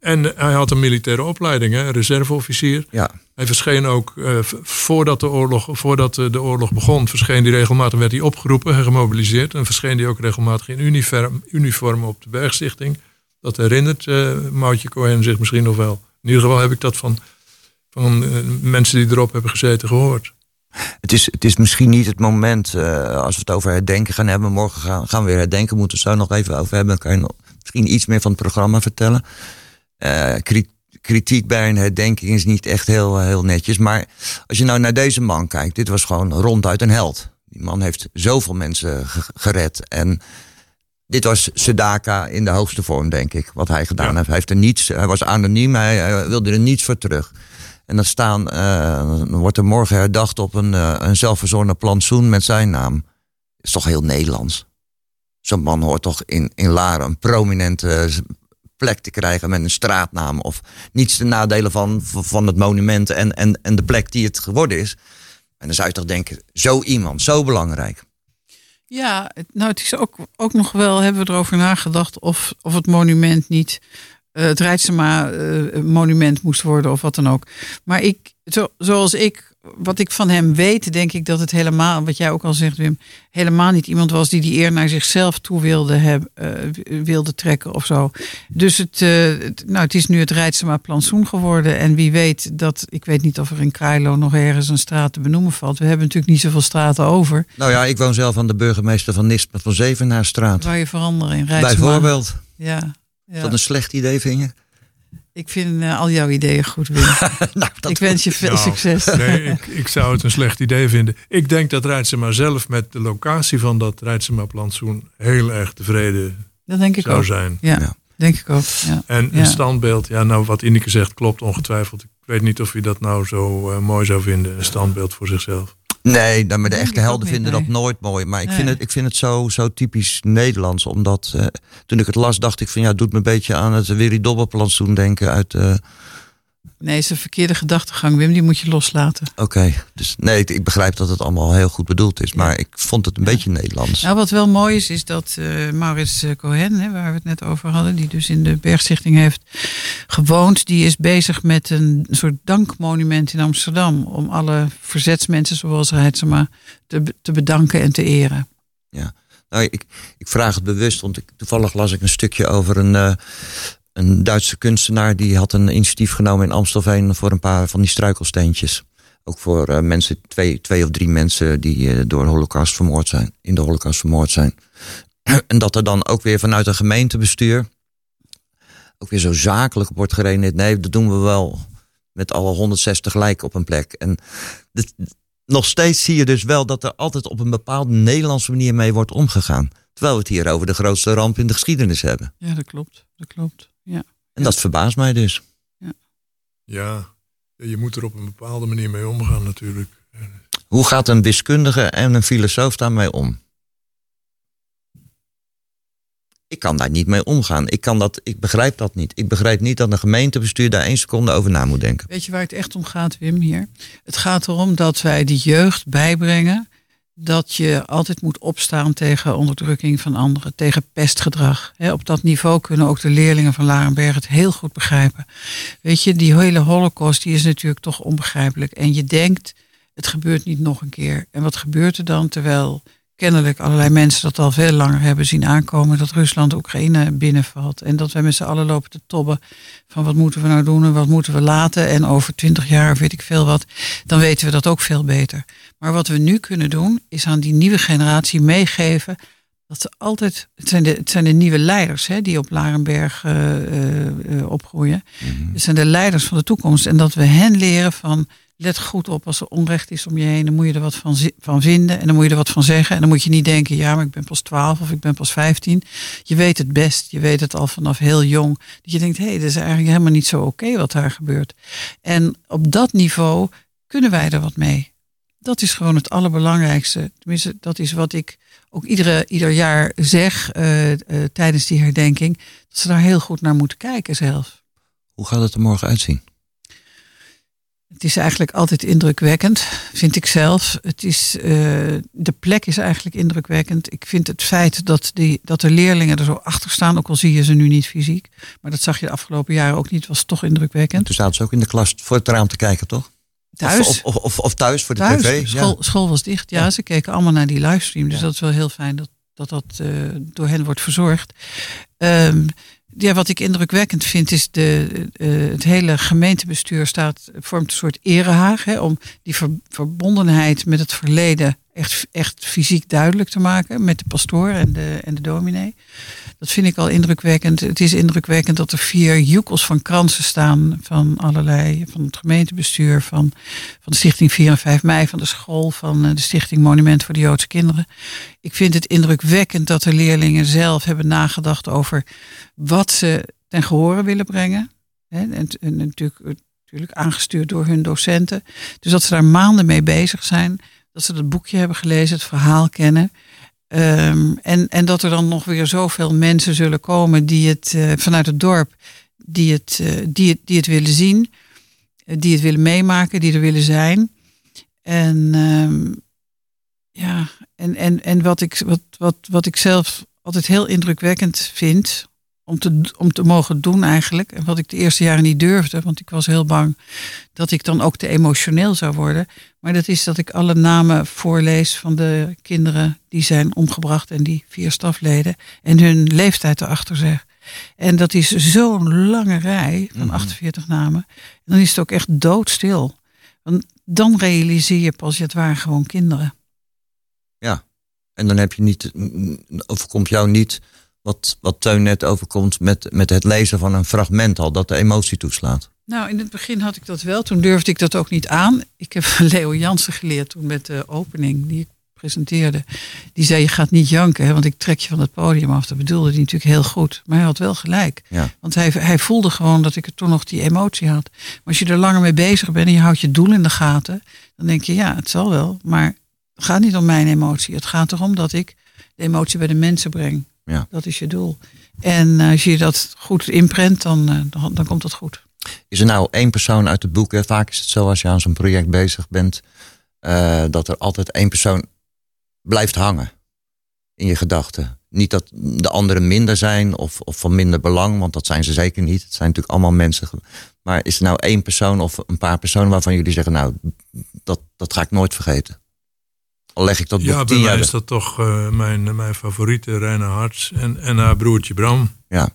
Speaker 6: En hij had een militaire opleiding, hè, reserveofficier.
Speaker 3: Ja,
Speaker 6: Hij verscheen ook, eh, voordat, de oorlog, voordat de oorlog begon, verscheen hij regelmatig, werd hij opgeroepen en gemobiliseerd. En verscheen hij ook regelmatig in uniform, uniform op de Bergstichting. Dat herinnert eh Moutje Cohen zich misschien nog wel. In ieder geval heb ik dat van, van eh, mensen die erop hebben gezeten gehoord.
Speaker 3: het is, het is misschien niet het moment, eh, als we het over herdenken gaan hebben, morgen gaan, gaan we weer herdenken, moeten we het zo nog even over hebben, dan kan je misschien iets meer van het programma vertellen. Kri- kritiek bij een herdenking is niet echt heel, heel netjes. Maar als je nou naar deze man kijkt, dit was gewoon ronduit een held. Die man heeft zoveel mensen ge- gered. En dit was Sedaka in de hoogste vorm, denk ik, wat hij gedaan
Speaker 6: Ja.
Speaker 3: heeft. Hij, heeft er niets, hij was anoniem, hij, hij wilde er niets voor terug. En dan, staan, eh, dan wordt er morgen herdacht op een, eh, een zelfverzonnen plantsoen met zijn naam. Dat is toch heel Nederlands. Zo'n man hoort toch in, in Laren een prominente plek te krijgen met een straatnaam. Of niets te nadelen van, van het monument en, en, en de plek die het geworden is. En dan zou je toch denken, zo iemand, zo belangrijk.
Speaker 4: Ja, nou het is ook, ook nog wel, hebben we erover nagedacht of, of het monument niet eh, het Rijtsema eh, monument moest worden of wat dan ook. Maar ik, zo, zoals ik, wat ik van hem weet, denk ik dat het helemaal, wat jij ook al zegt Wim, helemaal niet iemand was die die eer naar zichzelf toe wilde, hebben, eh, wilde trekken of zo. Dus het, eh, het- nou, het is nu het Rijtsema plantsoen geworden en wie weet dat, ik weet niet of er in Krailo nog ergens een straat te benoemen valt. We hebben natuurlijk niet zoveel straten over.
Speaker 3: Nou ja, ik woon zelf aan de burgemeester van Nispen van Zevenaarstraat.
Speaker 4: Waar je veranderen in Rijtsema.
Speaker 3: Bijvoorbeeld.
Speaker 4: Ja,
Speaker 3: Is dat een slecht idee, vind je?
Speaker 4: Ik vind eh, al jouw ideeën goed, Wim.
Speaker 3: nou, dat
Speaker 4: ik wens je veel
Speaker 6: Nou,
Speaker 4: succes.
Speaker 6: Nee, ik, ik zou het een slecht idee vinden. Ik denk dat Rijtsema zelf met de locatie van dat Rijtsema-plantsoen heel erg tevreden
Speaker 4: Dat denk ik
Speaker 6: zou
Speaker 4: ook.
Speaker 6: zijn.
Speaker 4: Ja,
Speaker 3: Ja.
Speaker 4: denk ik ook. Ja.
Speaker 6: En
Speaker 4: Ja.
Speaker 6: een standbeeld, ja, nou wat Ineke zegt klopt ongetwijfeld. Ik weet niet of je dat nou zo eh, mooi zou vinden, een standbeeld voor zichzelf.
Speaker 3: Nee, nou, maar de echte helden vinden
Speaker 4: nee.
Speaker 3: dat nooit mooi. Maar ik,
Speaker 4: Nee.
Speaker 3: vind het, ik vind het zo, zo typisch Nederlands. Omdat eh, toen ik het las, dacht ik van ja, het doet me een beetje aan het Willy Dobbelplantsoen denken uit. eh,
Speaker 4: Nee, is een verkeerde gedachtegang, Wim. Die moet je loslaten.
Speaker 3: Oké, dus nee, ik, ik begrijp dat het allemaal heel goed bedoeld is. Maar ik vond het een beetje Nederlands.
Speaker 4: Nou, wat wel mooi is, is dat eh Maurits eh, Cohen, hè, waar we het net over hadden, die dus in de Bergstichting heeft gewoond, die is bezig met een soort dankmonument in Amsterdam. Om alle verzetsmensen zoals Rijtsema te, te bedanken en te eren.
Speaker 3: Nou, ik, ik vraag het bewust, want ik, toevallig las ik een stukje over een, eh, een Duitse kunstenaar. Die had een initiatief genomen in Amstelveen voor een paar van die struikelsteentjes. Ook voor eh, mensen, twee, twee of drie mensen die eh, door de holocaust vermoord zijn. In de holocaust vermoord zijn. en dat er dan ook weer vanuit een gemeentebestuur ook weer zo zakelijk wordt gereden. Nee, dat doen we wel met alle 160 lijken op een plek. En nog steeds zie je dus wel dat er altijd op een bepaalde Nederlandse manier mee wordt omgegaan. Terwijl we het hier over de grootste ramp in de geschiedenis hebben.
Speaker 4: Ja, dat klopt. Dat klopt. Ja.
Speaker 3: En dat verbaast mij dus.
Speaker 6: Ja, je moet er op een bepaalde manier mee omgaan natuurlijk.
Speaker 3: Hoe gaat een wiskundige en een filosoof daarmee om? Ik kan daar niet mee omgaan. Ik, kan dat, ik begrijp dat niet. Ik begrijp niet dat een gemeentebestuur daar één seconde over na moet denken.
Speaker 4: Weet je waar het echt om gaat, Wim, hier? Het gaat erom dat wij de jeugd bijbrengen dat je altijd moet opstaan tegen onderdrukking van anderen, tegen pestgedrag. op dat niveau kunnen ook de leerlingen van Larenberg het heel goed begrijpen. Weet je, die hele holocaust die is natuurlijk toch onbegrijpelijk. En je denkt, het gebeurt niet nog een keer. En wat gebeurt er dan terwijl kennelijk allerlei mensen dat al veel langer hebben zien aankomen dat Rusland Oekraïne binnenvalt. En dat wij met z'n allen lopen te tobben van wat moeten we nou doen en wat moeten we laten. En over twintig jaar weet ik veel wat, dan weten we dat ook veel beter. Maar wat we nu kunnen doen, is aan die nieuwe generatie meegeven dat ze altijd, het zijn de, het zijn de nieuwe leiders hè, die op Larenberg uh, opgroeien. Mhm. Het zijn de leiders van de toekomst. En dat we hen leren van let goed op als er onrecht is om je heen. Dan moet je er wat van, van vinden en dan moet je er wat van zeggen. En dan moet je niet denken, ja, maar ik ben pas 12 of ik ben pas 15. Je weet het best. Je weet het al vanaf heel jong. Dat je denkt, hé, hey, dat is eigenlijk helemaal niet zo oké wat daar gebeurt. En op dat niveau kunnen wij er wat mee. Dat is gewoon het allerbelangrijkste. Tenminste, dat is wat ik ook iedere, ieder jaar zeg uh, uh, tijdens die herdenking. Dat ze daar heel goed naar moeten kijken zelf.
Speaker 3: Hoe gaat het er morgen uitzien?
Speaker 4: Het is eigenlijk altijd indrukwekkend, vind ik zelf. Het is, uh, de plek is eigenlijk indrukwekkend. Ik vind het feit dat, die, dat de leerlingen er zo achter staan, ook al zie je ze nu niet fysiek, maar dat zag je de afgelopen jaren ook niet, was toch indrukwekkend.
Speaker 3: toen zaten ze ook in de klas voor het raam te kijken, toch?
Speaker 4: Thuis?
Speaker 3: Of, of, of, of thuis voor de
Speaker 4: thuis.
Speaker 3: tv?
Speaker 4: School, school was dicht, ja, Ze keken allemaal naar die livestream. Dus dat is wel heel fijn dat dat, dat uh, door hen wordt verzorgd. Um, ja, wat ik indrukwekkend vind is de, uh, het hele gemeentebestuur staat, vormt een soort erehaag hè, om die ver, verbondenheid met het verleden echt, echt fysiek duidelijk te maken met de pastoor en de, en de dominee. Dat vind ik al indrukwekkend. Het is indrukwekkend dat er vier joekels van kransen staan van allerlei, van het gemeentebestuur, van, van de Stichting 4 en 5 mei, van de school, van eh, de Stichting Monument voor de Joodse Kinderen. Ik vind het indrukwekkend dat de leerlingen zelf hebben nagedacht over wat ze ten gehore willen brengen. En, en natuurlijk, natuurlijk aangestuurd door hun docenten. Dus dat ze daar maanden mee bezig zijn. Dat ze dat boekje hebben gelezen, het verhaal kennen. Um, en, en dat er dan nog weer zoveel mensen zullen komen die het uh, vanuit het dorp, die het, uh, die het, die het willen zien, uh, die het willen meemaken, die er willen zijn. En um, ja, en, en, en wat, ik, wat, wat, wat ik zelf altijd heel indrukwekkend vind, om te, om te mogen doen eigenlijk. En wat ik de eerste jaren niet durfde, want ik was heel bang dat ik dan ook te emotioneel zou worden. Maar dat is dat ik alle namen voorlees van de kinderen die zijn omgebracht en die vier stafleden. En hun leeftijd erachter zeg. En dat is zo'n lange rij van 48 mhm. namen. En dan is het ook echt doodstil. Want dan realiseer je pas, het waren gewoon kinderen.
Speaker 3: Ja, en dan heb je niet, overkomt jou niet wat, wat Teun net overkomt met, met het lezen van een fragment al, dat de emotie toeslaat?
Speaker 4: Nou, in het begin had ik dat wel. Toen durfde ik dat ook niet aan. Ik heb Leo Jansen geleerd toen met de opening die ik presenteerde. Die zei, je gaat niet janken, hè, want ik trek je van het podium af. Dat bedoelde hij natuurlijk heel goed. Maar hij had wel gelijk.
Speaker 3: Ja.
Speaker 4: Want hij, hij voelde gewoon dat ik er toen nog die emotie had. Maar als je er langer mee bezig bent en je houdt je doel in de gaten... dan denk je, ja, het zal wel. Maar het gaat niet om mijn emotie. Het gaat erom dat ik de emotie bij de mensen breng.
Speaker 3: Ja.
Speaker 4: Dat is je doel. En eh, als je dat goed inprent, dan, uh, dan, dan, komt dat goed.
Speaker 3: Is er nou één persoon uit het boek? Hè? Vaak is het zo als je aan zo'n project bezig bent, uh, dat er altijd één persoon blijft hangen in je gedachten. Niet dat de anderen minder zijn of, of van minder belang, want dat zijn ze zeker niet. Het zijn natuurlijk allemaal mensen. Maar is er nou één persoon of een paar personen waarvan jullie zeggen, nou, dat, dat ga ik nooit vergeten? Leg ik dat
Speaker 6: ja,
Speaker 3: bij
Speaker 6: mij is dat toch uh, mijn, mijn favoriete, Reina Harts en, en haar broertje Bram.
Speaker 3: Ja.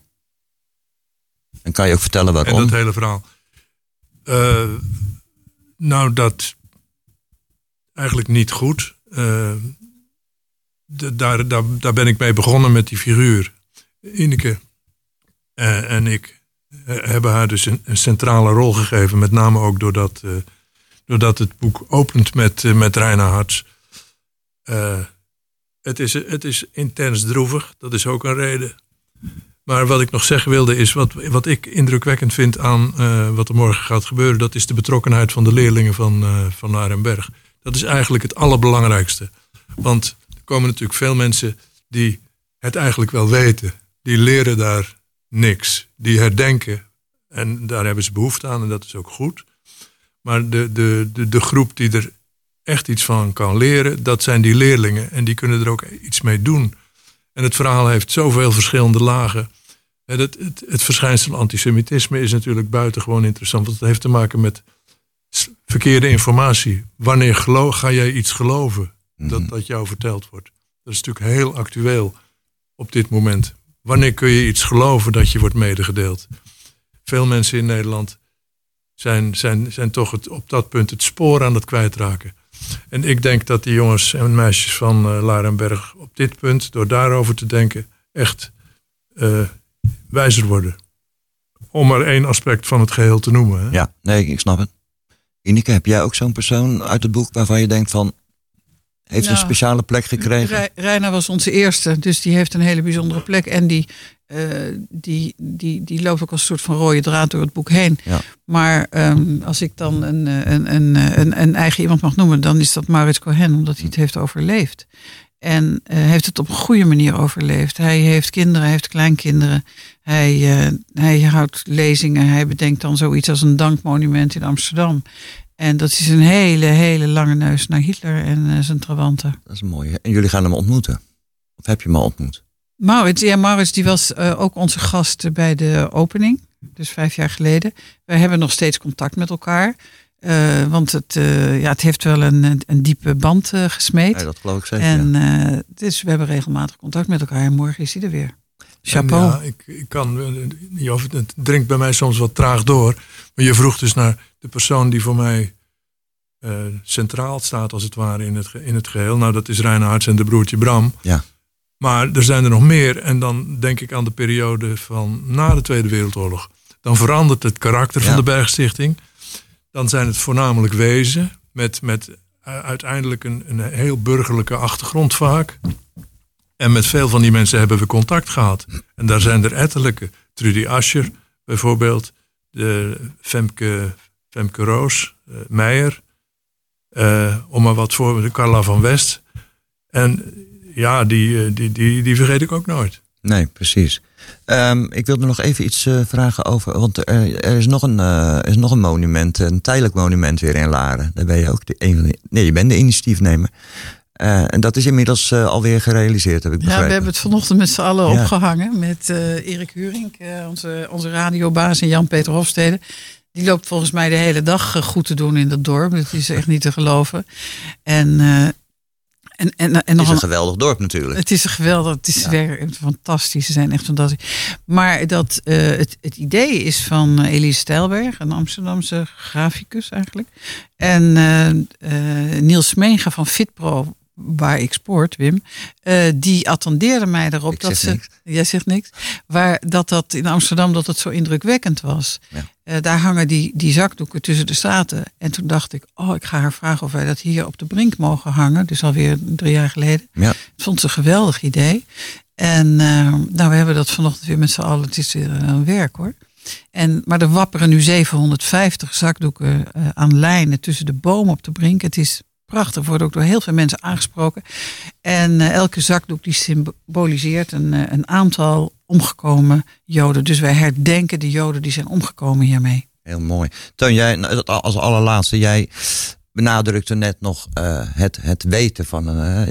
Speaker 3: En kan je ook vertellen waarom?
Speaker 6: En dat hele verhaal. Uh, nou, dat eigenlijk niet goed. Uh, de, daar, daar, daar ben ik mee begonnen met die figuur. Ineke en ik hebben haar dus een, een, centrale rol gegeven. Met name ook doordat, doordat het boek opent met, met Reina Harts. Uh, het, is, het is intens droevig, dat is ook een reden. Maar wat ik nog zeggen wilde is, wat, wat ik indrukwekkend vind aan uh, wat er morgen gaat gebeuren, dat is de betrokkenheid van de leerlingen van, uh, van Arenberg. Dat is eigenlijk het allerbelangrijkste. Want er komen natuurlijk veel mensen die het eigenlijk wel weten. Die leren daar niks. Die herdenken. En daar hebben ze behoefte aan en dat is ook goed. Maar de, de, de, de groep die er echt iets van kan leren, dat zijn die leerlingen. En die kunnen er ook iets mee doen. En het verhaal heeft zoveel verschillende lagen. Het, het, het verschijnsel antisemitisme is natuurlijk buitengewoon interessant. Want het heeft te maken met verkeerde informatie. Wanneer geloof, ga jij iets geloven dat,
Speaker 3: Mhm.
Speaker 6: dat jou verteld wordt? Dat is natuurlijk heel actueel op dit moment. Wanneer kun je iets geloven dat je wordt medegedeeld? Veel mensen in Nederland zijn, zijn, zijn toch het, op dat punt het spoor aan het kwijtraken. En ik denk dat die jongens en meisjes van uh, Larenberg op dit punt, door daarover te denken, echt uh, wijzer worden. Om maar één aspect van het geheel te noemen. Hè?
Speaker 3: Ja, nee, ik snap het. Ineke, heb jij ook zo'n persoon uit het boek waarvan je denkt van... heeft
Speaker 4: Nou,
Speaker 3: een speciale plek gekregen?
Speaker 4: Rei- Reina was onze eerste, dus die heeft een hele bijzondere plek. En die, eh, die, die, die loopt ook als een soort van rode draad door het boek heen.
Speaker 3: Ja.
Speaker 4: Maar ehm, als ik dan een, eh, een, een, eh, een, een eigen iemand mag noemen, dan is dat Maurits Cohen, omdat hij het heeft overleefd. En eh, heeft het op een goede manier overleefd. Hij heeft kinderen, hij heeft kleinkinderen. Hij, hij houdt lezingen. Hij bedenkt dan zoiets als een dankmonument in Amsterdam. En dat is een hele, hele lange neus naar Hitler en eh, zijn trawanten.
Speaker 3: Dat is mooi. hè? En jullie gaan hem ontmoeten? Of heb je hem al ontmoet?
Speaker 4: Maurits, ja, Maurits die was eh, ook onze gast bij de opening. Dus vijf jaar geleden. Wij hebben nog steeds contact met elkaar. eh, want het, ja, het heeft wel een, een diepe band gesmeed.
Speaker 3: Ja, dat geloof ik zeker.
Speaker 4: en
Speaker 3: ja.
Speaker 4: dus we hebben regelmatig contact met elkaar. En morgen is hij er weer. Chapeau.
Speaker 6: Ja, ik, ik kan, eh, het dringt bij mij soms wat traag door. Maar je vroeg dus naar de persoon die voor mij eh, centraal staat, als het ware, in het, in het geheel. Nou, dat is Reinhardt en de broertje Bram.
Speaker 3: Ja.
Speaker 6: Maar er zijn er nog meer. En dan denk ik aan de periode van na de Tweede Wereldoorlog. Dan verandert het karakter
Speaker 3: Ja.
Speaker 6: van de Bergstichting. Dan zijn het voornamelijk wezen. Met, met eh, uiteindelijk een, een heel burgerlijke achtergrond vaak. En met veel van die mensen hebben we contact gehad. En daar zijn er ettelijke. Trudy Ascher bijvoorbeeld. De Femke, Femke Roos. eh, Meijer. eh, om maar wat voor. De Carla van West. En ja, die, eh, die, die, die vergeet ik ook nooit.
Speaker 3: Nee, precies. Ehm, ik wilde nog even iets vragen over. Want er, is, nog een, is nog een monument, een tijdelijk monument weer in Laren. Daar ben je ook de, een van de, Nee, je bent de initiatiefnemer. Eh, en dat is inmiddels eh, alweer gerealiseerd, heb ik
Speaker 4: Ja,
Speaker 3: begrepen.
Speaker 4: we hebben het vanochtend met z'n allen
Speaker 3: Ja.
Speaker 4: opgehangen. Met eh, Erik Hurink, onze, onze radiobaas en Jan-Peter Hofstede. Die loopt volgens mij de hele dag goed te doen in dat dorp. Dat is echt niet te geloven. En, en, en, en
Speaker 3: Het is
Speaker 4: een
Speaker 3: geweldig dorp natuurlijk.
Speaker 4: Het is een geweldig, het is
Speaker 3: Ja.
Speaker 4: werk, fantastisch. Ze zijn echt fantastisch. Maar dat, het, het idee is van Elise Stijlberg, een Amsterdamse graficus eigenlijk. En Niels Meenga van Fitpro, waar ik sport, Wim, eh, die attendeerde mij erop
Speaker 3: Ik
Speaker 4: dat ze.
Speaker 3: niks.
Speaker 4: Jij zegt niks. Waar dat dat in Amsterdam dat het zo indrukwekkend was.
Speaker 3: Ja.
Speaker 4: Eh, daar hangen die, die zakdoeken tussen de straten. En toen dacht ik, oh, ik ga haar vragen of wij dat hier op de brink mogen hangen. Dus alweer drie jaar geleden.
Speaker 3: Ja.
Speaker 4: Ik vond het een geweldig idee. En eh, nou, we hebben dat vanochtend weer met z'n allen. Het is weer een werk hoor. En, maar er wapperen nu 750 zakdoeken eh, aan lijnen tussen de bomen op de brink. Het is prachtig, wordt ook door heel veel mensen aangesproken. En eh, elke zakdoek die symboliseert een, eh, een aantal omgekomen Joden. Dus wij herdenken de Joden die zijn omgekomen hiermee.
Speaker 3: Heel mooi. Teun, jij nou, als allerlaatste, jij benadrukte net nog eh, het, het weten van,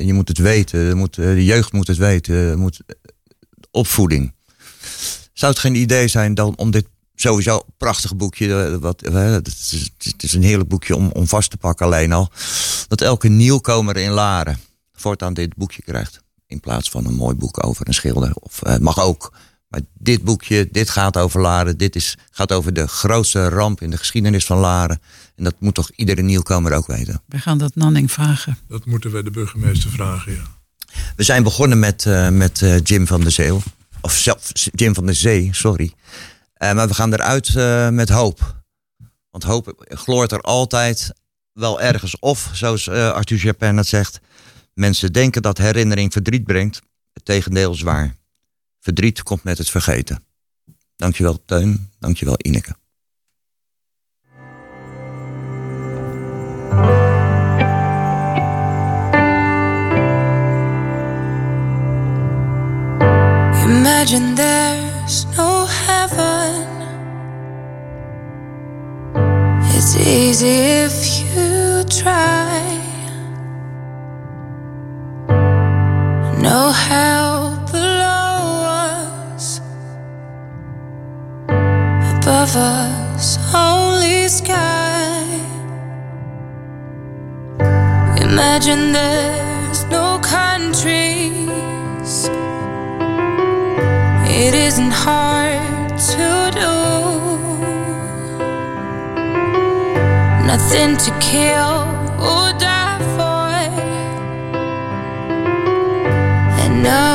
Speaker 3: je moet het weten, moet, de jeugd moet het weten, moet, opvoeding. Zou het geen idee zijn dan om dit sowieso een prachtig boekje, eh, wat, eh, het, is, het is een heerlijk boekje om, om vast te pakken alleen al, dat elke nieuwkomer in Laren voortaan dit boekje krijgt. In plaats van een mooi boek over een schilder. Of eh, het mag ook. Maar dit boekje, dit gaat over Laren. Dit is, gaat over de grootste ramp in de geschiedenis van Laren. En dat moet toch iedere nieuwkomer ook weten.
Speaker 4: We gaan dat Nanning vragen.
Speaker 6: Dat moeten we de burgemeester vragen, ja.
Speaker 3: We zijn begonnen met, eh, met eh, Jim van der Zeel. Of zelf, Jim van der Zee, sorry. Eh, maar we gaan eruit eh, met hoop. Want hoop gloort er altijd wel ergens. Of, zoals eh, Arthur Japin het zegt, mensen denken dat herinnering verdriet brengt. Het tegendeel is waar. Verdriet komt met het vergeten. Dankjewel Teun, dankjewel Ineke.
Speaker 7: Imagine there there's no heaven. It's easy if you try. No hell below us, above us, holy sky. Imagine there's no countries. It isn't hard to do. Nothing to kill or die for, and no